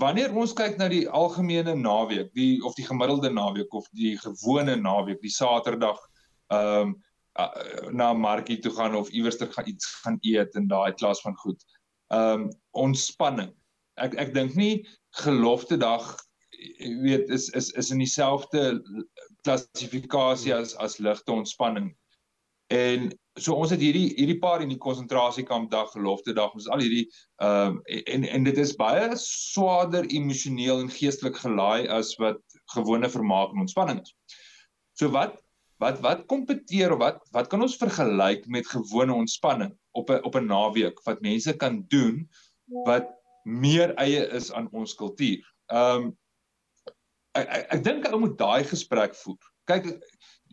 wanneer ons kyk na die algemene naweek, die of die gemiddelde naweek of die gewone naweek, die Saterdag ehm um, na markie toe gaan of iewers ter gaan iets gaan eet in daai klas van goed. Ehm um, ontspanning. Ek ek dink nie gelofte dag weet is is is in dieselfde klassifikasie as as ligte ontspanning. En so ons het hierdie hierdie paar in die konsentrasiekamp dag gelofte dag ons al hierdie ehm um, en en dit is baie swaarder emosioneel en geestelik gelaai as wat gewone vermaak en ontspanning is. So wat wat wat kompeteer of wat wat kan ons vergelyk met gewone ontspanning op 'n op 'n naweek wat mense kan doen wat meer eie is aan ons kultuur. Ehm um, ek ek, ek dink ou moet daai gesprek voer. Kyk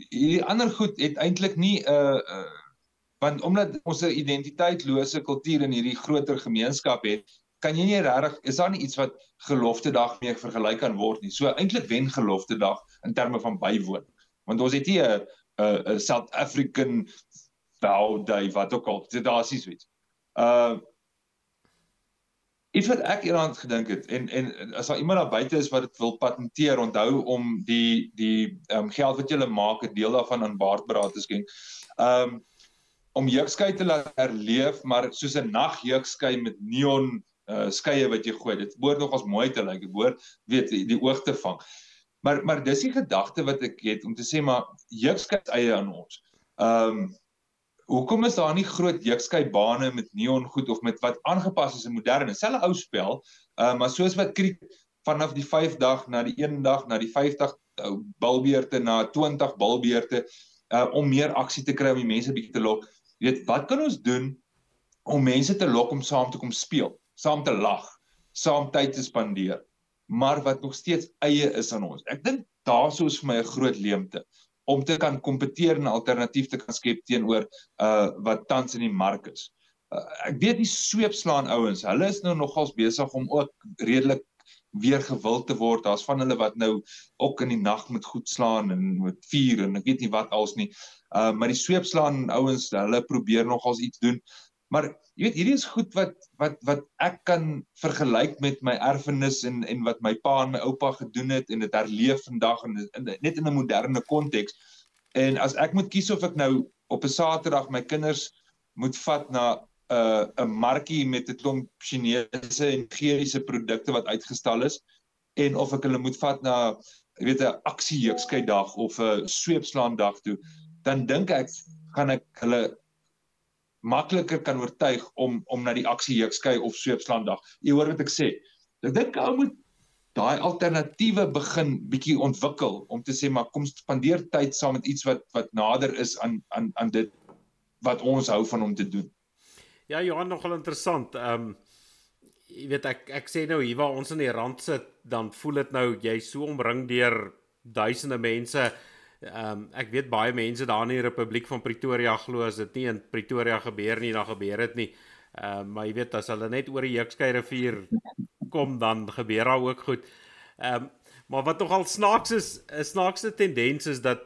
hierdie ander goed het eintlik nie 'n uh, uh, want omdat ons 'n identiteitlose kultuur in hierdie groter gemeenskap het, kan jy nie regtig is daar nie iets wat gelofte dag mee vergelyk kan word nie. So eintlik wen gelofte dag in terme van bywoon. Want ons het hier 'n 'n South African vow day wat ook al dit daar is iets. Uh iets wat ek eendag gedink het en en as daar iemand daar buite is wat dit wil patenteer, onthou om die die ehm um, geld wat jy maak 'n deel daarvan aan baardberaad te skenk. Ehm um, om jeugskei te laat herleef, maar soos 'n nagjeugskei met neon uh skeie wat jy gooi. Dit behoort nogals mooi te lyk. Dit behoort weet die, die oog te vang. Maar maar dis die gedagte wat ek het om te sê maar jeugskei eie aan ons. Ehm um, Hoekom is daar nie groot jeukskei bane met neon goed of met wat aangepas is in moderne, selfe ou spel, uh, maar soos wat kriek vanaf die 5 dag na die 1 dag na die 50 uh, bilbeerte na 20 bilbeerte uh, om meer aksie te kry om die mense bietjie te lok. Jy weet, wat kan ons doen om mense te lok om saam te kom speel, saam te lag, saam tyd te spandeer, maar wat nog steeds eie is aan ons. Ek dink daarso is vir my 'n groot leemte om te kan kompeteer en 'n alternatief te kan skep teenoor uh wat tans in die mark is. Uh, ek weet die sweepslaan ouens, hulle is nou nogals besig om ook redelik weer gewild te word. Daar's van hulle wat nou ook in die nag met goed slaan en met vuur en ek weet nie wat als nie. Uh maar die sweepslaan ouens, hulle probeer nogals iets doen. Maar jy weet hierdie is goed wat wat wat ek kan vergelyk met my erfenis en en wat my pa en my oupa gedoen het en dit herleef vandag en net in 'n moderne konteks. En as ek moet kies of ek nou op 'n Saterdag my kinders moet vat na 'n 'n markie met 'n klomp Chinese en Nigeriese produkte wat uitgestal is en of ek hulle moet vat na jy weet 'n aksie jeukskei dag of 'n sweepslaan dag toe dan dink ek gaan ek hulle makliker kan oortuig om om na die aksie jeukskei of sweepslaan dag. Jy hoor wat ek sê. Ek dink ou moet daai alternatiewe begin bietjie ontwikkel om te sê maar kom spandeer tyd saam met iets wat wat nader is aan aan aan dit wat ons hou van om te doen. Ja, Johan nogal interessant. Ehm um, jy weet ek ek sê nou hier waar ons in die rand sit, dan voel dit nou jy so omring deur duisende mense. Ehm um, ek weet baie mense daar in die Republiek van Pretoria glo as dit nie in Pretoria gebeur nie, dan gebeur dit nie. Ehm um, maar jy weet as hulle net oor die Jukskei rivier kom dan gebeur daar ook goed. Ehm um, maar wat nogal snaaks is, 'n snaakse tendens is dat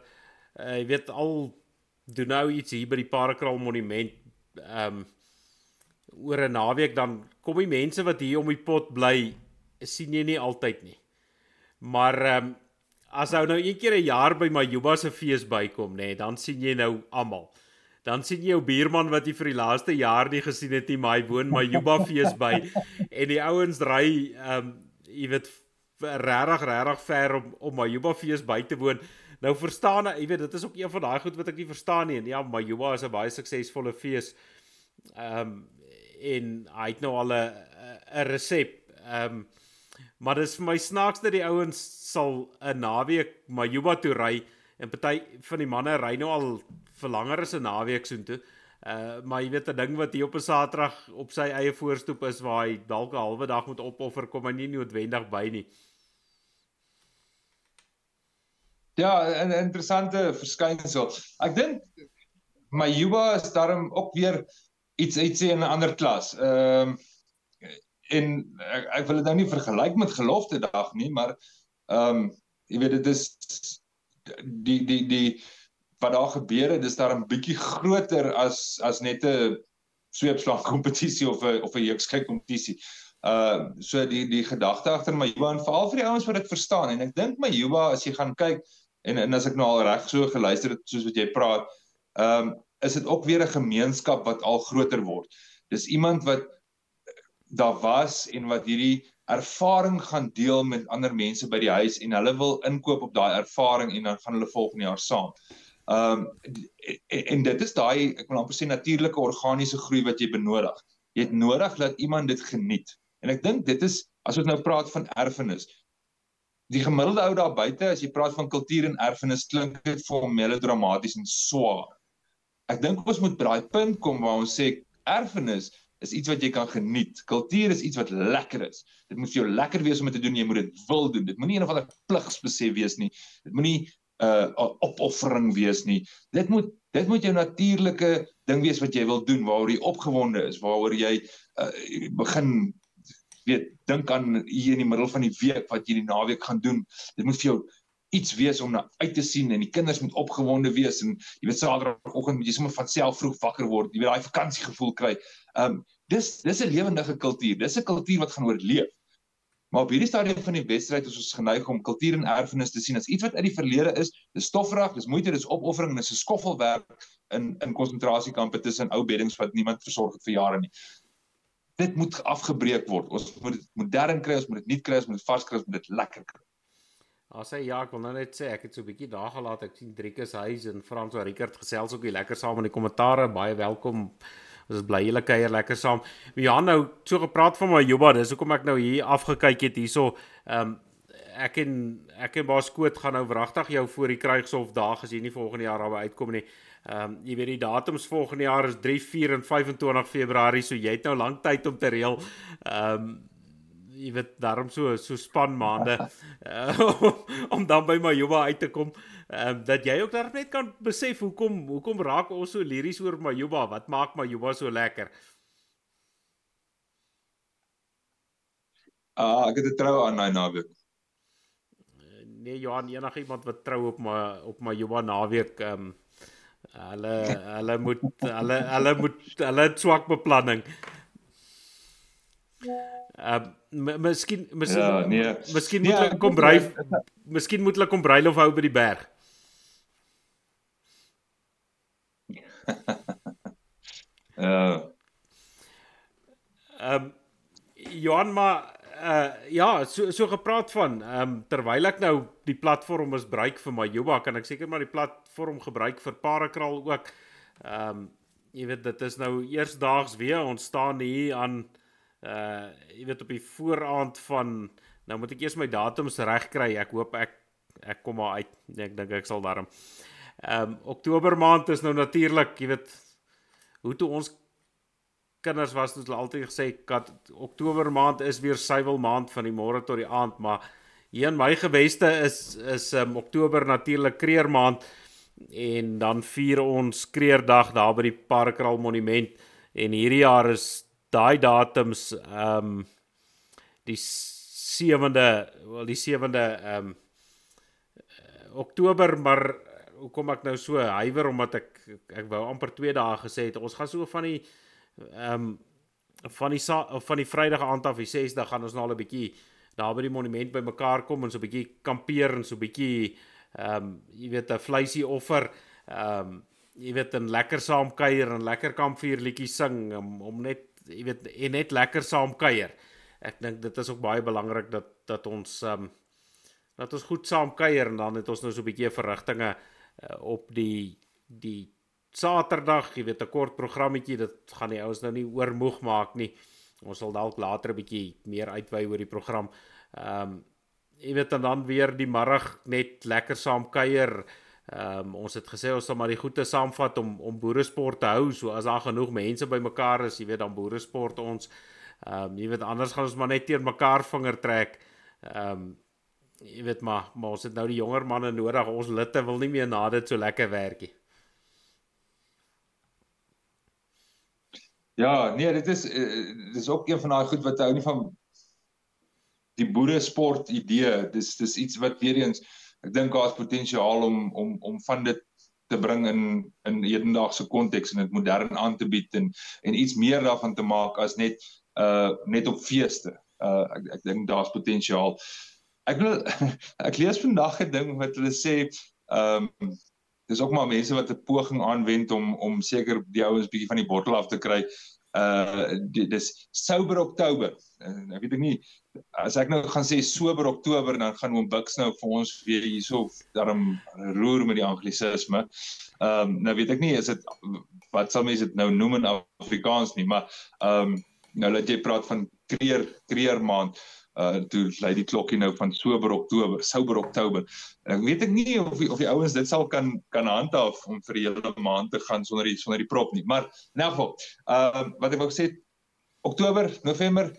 uh, jy weet al doen nou iets hier by die Parakraal monument ehm um, oor 'n naweek dan kom die mense wat hier om die pot bly sien jy nie altyd nie. Maar ehm um, as ou nou een keer 'n jaar by Majuba se fees bykom nê, nee, dan sien jy nou almal. Dan sien jy jou buurman wat jy vir die laaste jaar nie gesien het nie, maar hy woon Majuba fees by en die ouens ry ehm um, jy weet regtig regtig ver om om Majuba fees by te woon. Nou verstaan jy weet dit is ook een van daai goed wat ek nie verstaan nie. Ja, Majuba is 'n baie suksesvolle fees. Ehm um, en hy het nou al 'n 'n resep. Ehm um, maar dis vir my snaaks dat die ouens sal 'n naweek Majuba toe ry en party van die manne ry nou al vir langer as 'n naweek soontoe. Uh maar jy weet 'n ding wat hier op 'n Saterdag op sy eie voorstoep is waar hy dalk 'n halwe dag moet opoffer kom hy nie noodwendig by nie. Ja, 'n interessante verskynsel. Ek dink Majuba is daarom ook weer iets iets in 'n ander klas. Ehm um, en ek, ek wil dit nou nie vergelyk met gelofte dag nie, maar ehm um, jy weet dit is die die die wat daar gebeur het, dis daar 'n bietjie groter as as net 'n sweepslag kompetisie of 'n of 'n jeukskyk kompetisie. Uh so die die gedagte agter my Juba en veral vir die ouens wat dit verstaan en ek dink my Juba as jy gaan kyk en en as ek nou al reg so geluister het soos wat jy praat, ehm um, is dit ook weer 'n gemeenskap wat al groter word. Dis iemand wat daar was en wat hierdie ervaring gaan deel met ander mense by die huis en hulle wil inkoop op daai ervaring en dan gaan hulle volgende jaar saam. Ehm um, en, en dit is daai ek wil amper sê natuurlike organiese groei wat jy benodig. Jy het nodig dat iemand dit geniet. En ek dink dit is as ons nou praat van erfenis. Die gemiddelde ou daar buite as jy praat van kultuur en erfenis klink dit vir hom melodramaties en swaar ek dink ons moet by daai punt kom waar ons sê erfenis is iets wat jy kan geniet. Kultuur is iets wat lekker is. Dit moet vir jou lekker wees om te doen. Jy moet dit wil doen. Dit moenie een of ander pligsbesef wees nie. Dit moenie 'n uh, opoffering wees nie. Dit moet dit moet jou natuurlike ding wees wat jy wil doen, waaroor jy opgewonde is, waaroor jy uh, begin weet dink aan hier in die middel van die week wat jy die naweek gaan doen. Dit moet vir jou iets wees om na uit te sien en die kinders moet opgewonde wees en jy weet Saterdagoggend moet jy sommer van self vroeg wakker word, jy weet daai vakansiegevoel kry. Um, dis dis 'n lewendige kultuur. Dis 'n kultuur wat gaan oorleef. Maar op hierdie stadium van die wedstryd is ons geneig om kultuur en erfenis te sien as iets wat uit die verlede is. Dis stofferig, dis moeite, dis opoffering en dis 'n skoffelwerk in in konsentrasiekampe tussen ou beddings wat niemand versorg het vir jare nie. Dit moet afgebreek word. Ons moet dit modern kry, ons moet dit nuut kry, ons moet dit vars kry, ons moet dit lekker kry. As hy ja, ek wil nou net sê ek het so 'n bietjie daar gelaat. Ek sien Driekus huis en Frans en Rickert gesels ook hier lekker saam in die kommentare. Baie welkom. Ons is bly julle kuier lekker saam. Ja, nou so gepraat van my Juba, dis hoekom ek nou hier afgekyk het hierso. Ehm um, ek en ek en Baas Koot gaan nou wragtig jou voor die Krygshof daag as jy nie volgende jaar daar uitkom nie. Ehm um, jy weet die datums volgende jaar is 3, 4 en 25 Februarie, so jy het nou lank tyd om te reël. Ehm um, jy weet daarom so so span maande uh, om dan by Majuba uit te kom. Ehm um, dat jy ook daar net kan besef hoekom hoekom raak ons so liries oor Majuba? Wat maak Majuba so lekker? Ah, uh, ek het 'n trou aan daai naweek nee Johan enige iemand wat trou op my op my Johan naweek ehm um, hulle hulle moet hulle hulle moet hulle swak beplanning. Uh, miskien miskien ja, nee. miskien moet nee, hulle kom bly miskien moet hulle kom bruilof hou by die berg. Ja. Ehm um, Johan maar uh ja, so so gepraat van ehm um, terwyl ek nou die platform misbruik vir my Juba, kan ek seker maar die platform gebruik vir Parakraal ook. Ehm um, jy weet dit is nou eersdaags weer ons staan hier aan uh jy weet op die vooraand van nou moet ek eers my datums regkry. Ek hoop ek ek kom maar uit. Nee, ek dink ek sal daarom. Ehm um, Oktober maand is nou natuurlik, jy weet hoe toe ons kinders was het hulle altyd gesê kat Oktober maand is weer suiwel maand van die môre tot die aand, maar hier in my geweste is is um, Oktober natuurlik kreer maand en dan vier ons kreerdag daar by die Parkral monument en hierdie jaar is daai datums ehm um, die 7de wel die 7de ehm um, Oktober maar hoekom ek nou so huiwer omdat ek ek wou amper 2 dae gesê het ons gaan so van die ehm um, van die van die Vrydag aand af die 6de gaan ons nou al 'n bietjie daar by die monument bymekaar kom en so 'n bietjie kampeer en so 'n bietjie ehm um, jy weet 'n vleisie offer ehm um, jy weet 'n lekker saam kuier en lekker kampvuur liedjies sing om, om net jy weet en net lekker saam kuier. Ek dink dit is ook baie belangrik dat dat ons ehm um, dat ons goed saam kuier en dan het ons nou so 'n bietjie verrigtinge uh, op die die Saterdag, jy weet 'n kort programmetjie, dit gaan die ouens nou nie oormoeg maak nie. Ons sal dalk later 'n bietjie meer uitwy oor die program. Ehm um, jy weet en dan weer die middag net lekker saam kuier. Ehm um, ons het gesê ons sal maar die goeie saamvat om om boeresport te hou. So as daar genoeg mense bymekaar is, jy weet dan boeresport ons. Ehm um, jy weet anders gaan ons maar net teen mekaar vinger trek. Ehm um, jy weet maar, maar ons het nou die jonger manne nodig. Ons litte wil nie meer na dit so lekker werk nie. Ja, nee, dit is uh, dit is ook een van daai goed wat hou nie van die boere sport idee. Dis dis iets wat weer eens ek dink daar's potensiaal om om om van dit te bring in in hedendaagse konteks en dit modern aan te bied en en iets meer daarvan te maak as net uh net op feeste. Uh ek ek dink daar's potensiaal. Ek wil ek lees vandag 'n ding wat hulle sê ehm um, dis ook maar mense wat 'n poging aanwend om om seker die ouens bietjie van die bottel af te kry. Uh dis sober Oktober. Uh, ek weet ek nie as ek nou gaan sê sober Oktober dan gaan oom Bux nou vir ons weer hierso daarom roer met die anglisisme. Ehm um, nou weet ek nie is dit wat sal mense dit nou noem in Afrikaans nie, maar ehm um, nou dat jy praat van kreer kreer maand uh toe lei die klokkie nou van sober Oktober, sober Oktober. Ek weet ek nie of die, of die ouens dit sal kan kan handhaaf om vir 'n hele maand te gaan sonder die sonder die prop nie. Maar in elk geval, uh wat ek wou sê Oktober, November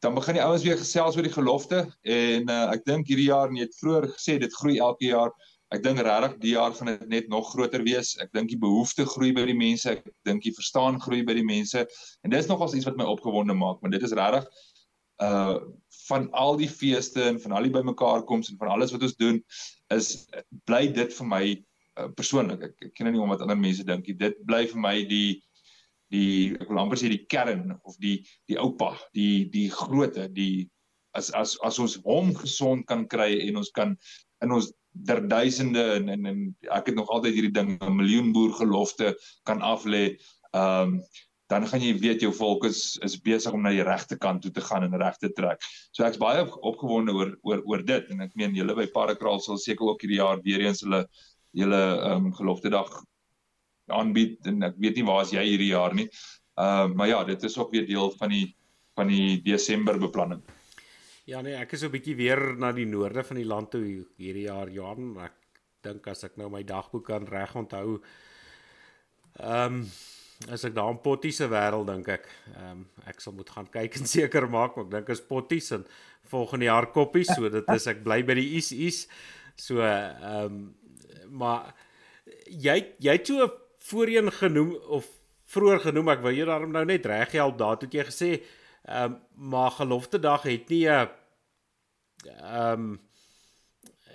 dan begin die ouens weer gesels oor die gelofte en uh ek dink hierdie jaar en jy het vroeër gesê dit groei elke jaar. Ek dink regtig die jaar gaan dit net nog groter wees. Ek dink die behoefte groei by die mense. Ek dink die verstaan groei by die mense. En dis nogals iets wat my opgewonde maak, maar dit is regtig uh van al die feeste en van al die bymekaar koms en van alles wat ons doen is bly dit vir my uh, persoonlik. Ek, ek ken nie om wat ander mense dink dit bly vir my die die ek wil amper sê die kern of die die oupa die die grootte die as as as ons hom gesond kan kry en ons kan in ons der duisende en en, en ek het nog altyd hierdie ding 'n miljoen boer gelofte kan aflê ehm um, dan gaan jy weet jou volk is is besig om na die regte kant toe te gaan en reg te trek. So ek's baie opgewonde oor oor oor dit en ek meen julle by Parakraal sal seker ook hierdie jaar weer eens hulle julle ehm um, gelofte dag aanbied en ek weet nie waar as jy hierdie jaar nie. Ehm uh, maar ja, dit is ook weer deel van die van die Desember beplanning. Ja nee, ek is so 'n bietjie weer na die noorde van die land toe hierdie jaar Johan. Ek dink as ek nou my dagboek kan reg onthou. Ehm um, as ek daar in Pottie se wêreld dink ek, ehm um, ek sal moet gaan kyk en seker maak, ek dink is Pottie se volgende jaar koppies, so dit is ek bly by die is is. So ehm um, maar jy jy het so voorheen genoem of vroeër genoem ek wil jou daarom nou net reg help daar het jy gesê ehm um, maar gelofte dag het nie 'n ehm um,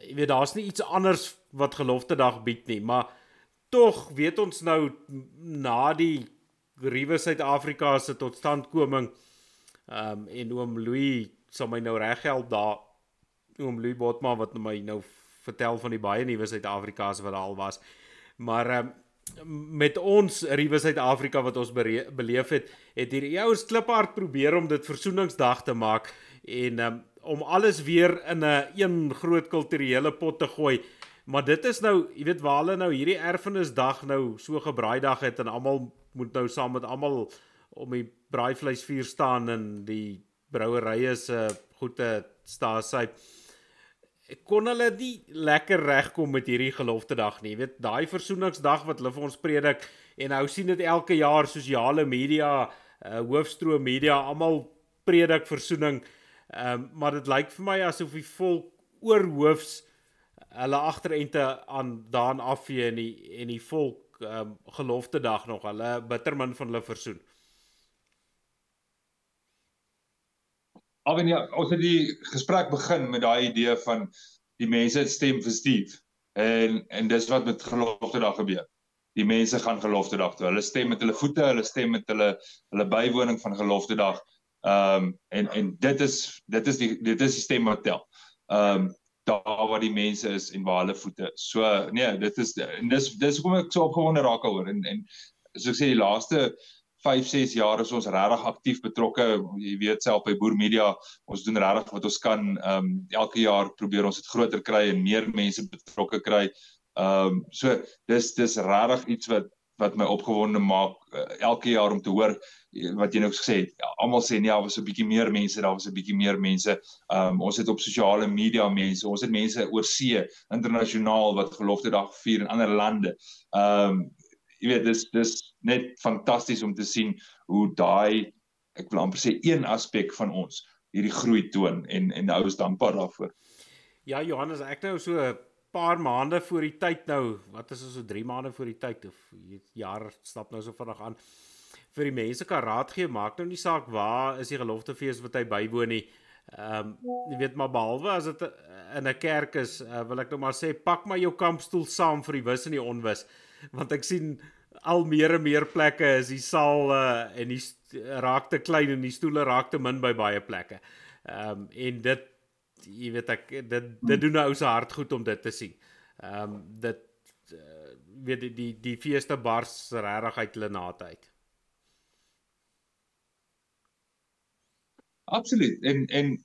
jy weet daar's nie iets anders wat gelofte dag bied nie maar tog weet ons nou na die Riewe Suid-Afrika se totstandkoming ehm um, en oom Louis sal my nou reg help daar oom Louis Botma wat my nou vertel van die baie nuwe Suid-Afrika's wat al was maar ehm um, met ons Riewe Suid-Afrika wat ons beleef het, het hierdie ouens kliphard probeer om dit versoeningsdag te maak en um, om alles weer in 'n een, een groot kulturele pot te gooi. Maar dit is nou, jy weet waar hulle nou hierdie erfenisdag nou so gebraaidag het en almal moet nou saam met almal om die braaivleisvuur staan en die brouerye se goede staan sy kon hulle nie lekker regkom met hierdie gelofte dag nie. Jy weet, daai versoeningsdag wat hulle vir ons predik en nou sien dit elke jaar sosiale media, uh hoofstroom media almal predik versoening. Ehm um, maar dit lyk vir my asof die volk oorhoofs hulle agterente aan daan afvee en die en die volk ehm um, gelofte dag nog hulle bittermin van hulle versoen. Alwen ja, ons het die gesprek begin met daai idee van die mense het stem vir Steve. En en dis wat met gelofte dag gebeur. Die mense gaan gelofte dag toe. Hulle stem met hulle voete, hulle stem met hulle hulle bywoning van gelofte dag. Ehm um, en en dit is dit is die dit is die stem wat tel. Ehm um, daar waar die mense is en waar hulle voete. So nee, dit is dis dis hoekom ek so opgewonde raak oor en en soos ek sê die laaste 5 6 jaar is ons regtig aktief betrokke. Jy weet self by Boer Media, ons doen regtig wat ons kan. Ehm um, elke jaar probeer ons dit groter kry en meer mense betrokke kry. Ehm um, so dis dis regtig iets wat wat my opgewonde maak uh, elke jaar om te hoor wat jy nou gesê het. Ja, Almal sê nee, daar was 'n bietjie meer mense, daar was 'n bietjie meer mense. Um, ons het op sosiale media mense, ons het mense oor see, internasionaal wat gelofte dag vier in ander lande. Um, jy weet dis dis net fantasties om te sien hoe daai ek wil amper sê een aspek van ons hierdie groei toon en en nou is dankbaar daarvoor. Ja Johannes, ek nou so paar maande voor die tyd nou, wat is ons so 3 maande voor die tyd of jaar stap nou so vinnig aan vir die mense kan raad gee, maak nou nie saak waar is die geloftefees wat hy bywoon nie. Ehm um, jy weet maar behalwe as dit in 'n kerk is, uh, wil ek nou maar sê pak maar jou kampstoel saam vir die wis en die onwis want ek sien al meer en meer plekke is die saal uh, en die raak te klein en die stoele raak te min by baie plekke. Ehm um, en dit jy weet ek dit dit doen nou ou se hart goed om dit te sien. Ehm um, dit uh, weet die die die feeste bars regtig uit hulle naad uit. Absoluut. En en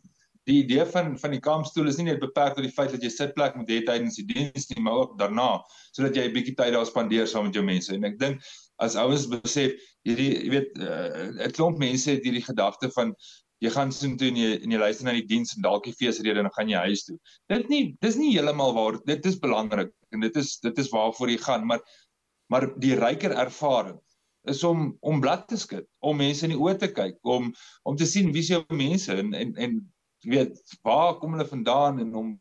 die idee van van die kampstoel is nie net beperk tot die feit dat jy sitplek moet hê tydens die diens nie, maar ook daarna sodat jy 'n bietjie tyd daar spandeer saam met jou mense. En ek dink as ouens besef hierdie jy weet uh, 'n klomp mense het hierdie gedagte van jy gaan sien toe en jy en jy luister na die diens en dalk die feesrede en dan gaan jy huis toe. Dit nie dis nie heeltemal waar dit is belangrik en dit is dit is waarvoor jy gaan, maar maar die ryker ervaring is om om blad te skud, om mense in die oë te kyk, om om te sien wie se jou mense en en en jy weet waar kom hulle vandaan en om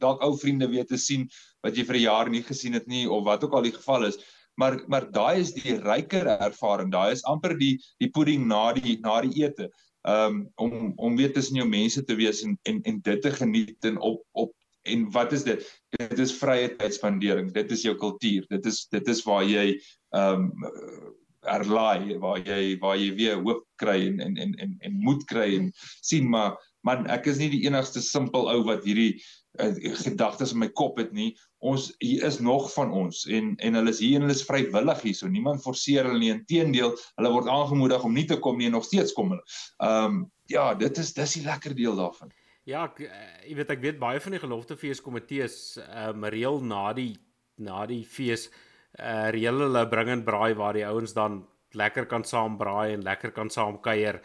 dalk ou vriende weer te sien wat jy vir 'n jaar nie gesien het nie of wat ook al die geval is maar maar daai is die ryker ervaring daai is amper die die pudding na die na die ete um, om om weer tussen jou mense te wees en en en dit te geniet en op op en wat is dit? Dit is vrye tydspandering dit is jou kultuur. Dit is dit is waar jy ehm um, erlaai waar jy waar jy weer hoop kry en en en en, en moed kry en sien maar man ek is nie die enigste simpel ou wat hierdie uh, gedagtes in my kop het nie ons hier is nog van ons en en hulle is hier en hulle is vrywillig hier so niemand forceer hulle nie inteendeel hulle word aangemoedig om nie te kom nie en nog steeds kom hulle. Ehm um, ja, dit is dis die lekker deel daarvan. Ja, ek, eh, jy weet ek weet baie van die geloftefees komitees ehm um, reël na die na die fees uh reël hulle bring in braai waar die ouens dan lekker kan saam braai en lekker kan saam kuier.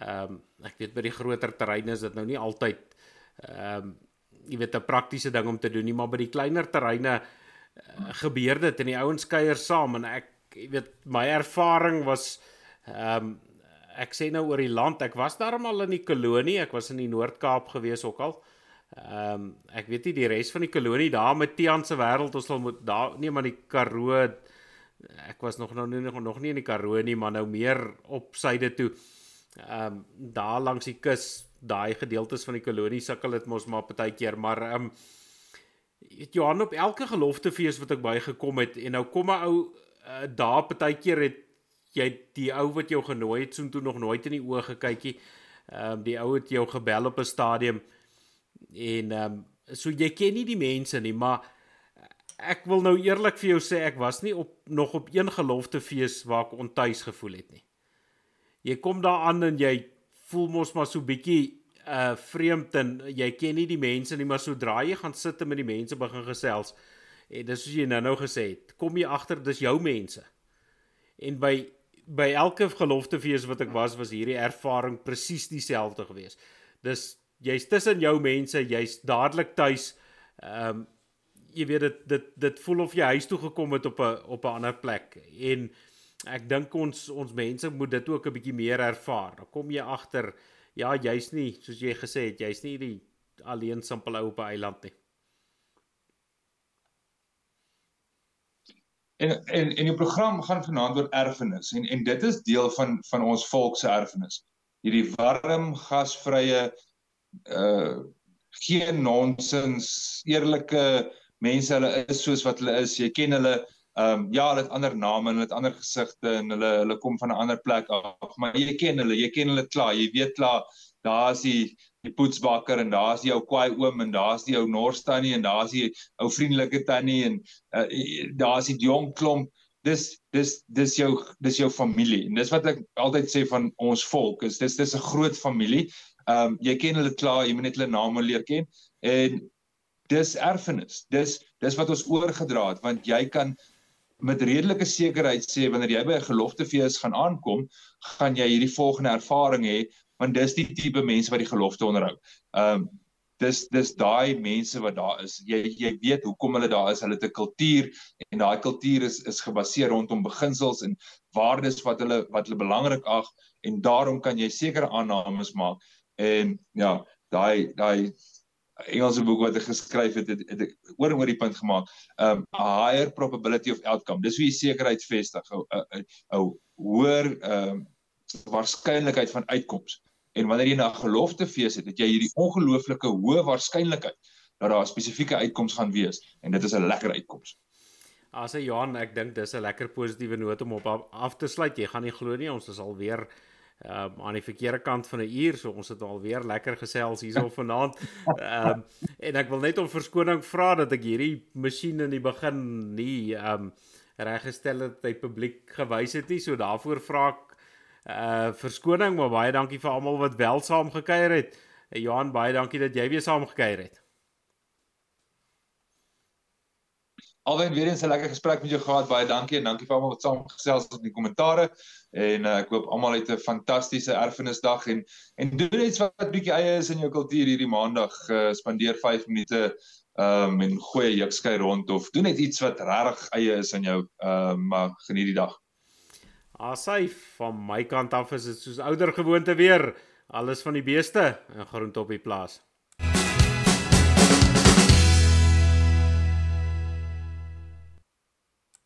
Ehm um, ek weet by die groter terreine is dit nou nie altyd ehm um, jy weet 'n praktiese ding om te doen nie, maar by die kleiner terreine uh, gebeur dit en die ouens kuier saam en ek jy weet my ervaring was ehm um, ek sê nou oor die land, ek was daarmal in die kolonie, ek was in die Noord-Kaap gewees ook al. Ehm um, ek weet nie die res van die kolonie daar met Tian se wêreld ons sal moet daar nee maar die Karoo ek was nog nou nog, nog nie in die Karoo nie maar nou meer op syde toe. Ehm um, daar langs die kus daai gedeeltes van die kolonie sukkel dit mos maar partykeer maar ehm um, Johan op elke geloftefees wat ek by gekom het en nou kom 'n ou uh, daar partykeer het jy die ou wat jou genooi het so toe nog nooit in die oë gekykie. Ehm um, die ou het jou gebel op 'n stadium en ehm um, so jy ken nie die mense nie, maar ek wil nou eerlik vir jou sê ek was nie op nog op een geloftefees waar ek ontuis gevoel het nie. Jy kom daar aan en jy voel mos maar so bietjie uh vreemd en jy ken nie die mense nie, maar sodra jy gaan sit en met die mense begin gesels en dis soos jy nou-nou gesê het, kom jy agter dis jou mense. En by by elke geloftefees wat ek was, was hierdie ervaring presies dieselfde geweest. Dis jy's tussen jou mense, jy's dadelik tuis. Ehm um, jy weet dit dit dit voel of jy huis toe gekom het op 'n op 'n ander plek. En ek dink ons ons mense moet dit ook 'n bietjie meer ervaar. Dan kom jy agter ja, jy's nie soos jy gesê het, jy's nie die alleen simpel ou op 'n eiland nie. En en en die program gaan vanaand oor erfenis en en dit is deel van van ons volk se erfenis. Hierdie warm, gasvrye uh geen nonsens, eerlike mense, hulle is soos wat hulle is. Jy ken hulle ehm um, ja, hulle het ander name en hulle het ander gesigte en hulle hulle kom van 'n ander plek af, maar jy ken hulle, jy ken hulle klaar. Jy weet klaar, daar's die die poetsbakker en daar's die ou kwaai oom en daar's die ou Norstannie en daar's die ou vriendelike tannie en uh, daar's die jong klomp dis dis dis jou dis jou familie en dis wat ek altyd sê van ons volk is dis dis 'n groot familie Ehm um, jy ken hulle klaar, jy moet net hulle name leer ken en dis erfenis. Dis dis wat ons oorgedra het want jy kan met redelike sekerheid sê wanneer jy by 'n geloftefees gaan aankom, gaan jy hierdie volgende ervaring hê want dis die tipe mense wat die gelofte onderhou. Ehm um, dis dis daai mense wat daar is. Jy jy weet hoekom hulle daar is. Hulle het 'n kultuur en daai kultuur is is gebaseer rondom beginsels en waardes wat hulle wat hulle belangrik ag en daarom kan jy sekere aannames maak En ja, daai daai Engelse boek wat ek geskryf het, het, het ek oor en oor die punt gemaak. Um a higher probability of outcome. Dis hoe jy sekerheid vestig. 'n 'n hoër um waarskynlikheid van uitkoms. En wanneer jy na 'n geloftefees het, het jy hierdie ongelooflike hoë waarskynlikheid dat daar 'n spesifieke uitkoms gaan wees en dit is 'n lekker uitkoms. As jy Johan, ek dink dis 'n lekker positiewe noot om op af te sluit. Jy gaan nie glo nie, ons is al weer um, aan die verkeerde kant van 'n uur, so ons het alweer lekker gesels hierso vanaand. Ehm um, en ek wil net om verskoning vra dat ek hierdie masjien in die begin nie ehm um, reggestel het by publiek gewys het nie, so daarvoor vra ek uh verskoning, maar baie dankie vir almal wat wel saam gekuier het. Johan, baie dankie dat jy weer saam gekuier het. Alwen weer eens 'n lekker gesprek met jou gehad. Baie dankie en dankie vir almal wat saam gesels het in die kommentare. En uh, ek hoop almal het 'n fantastiese erfenisdag en en doen iets wat bietjie eie is in jou kultuur hierdie maandag. Uh, spandeer 5 minute um en gooi 'n jukskei rond of doen net iets wat regtig eie is aan jou. Um maar geniet die dag. Asai van my kant af is dit soos ouer gewoonte weer. Alles van die beeste en groente op die plaas.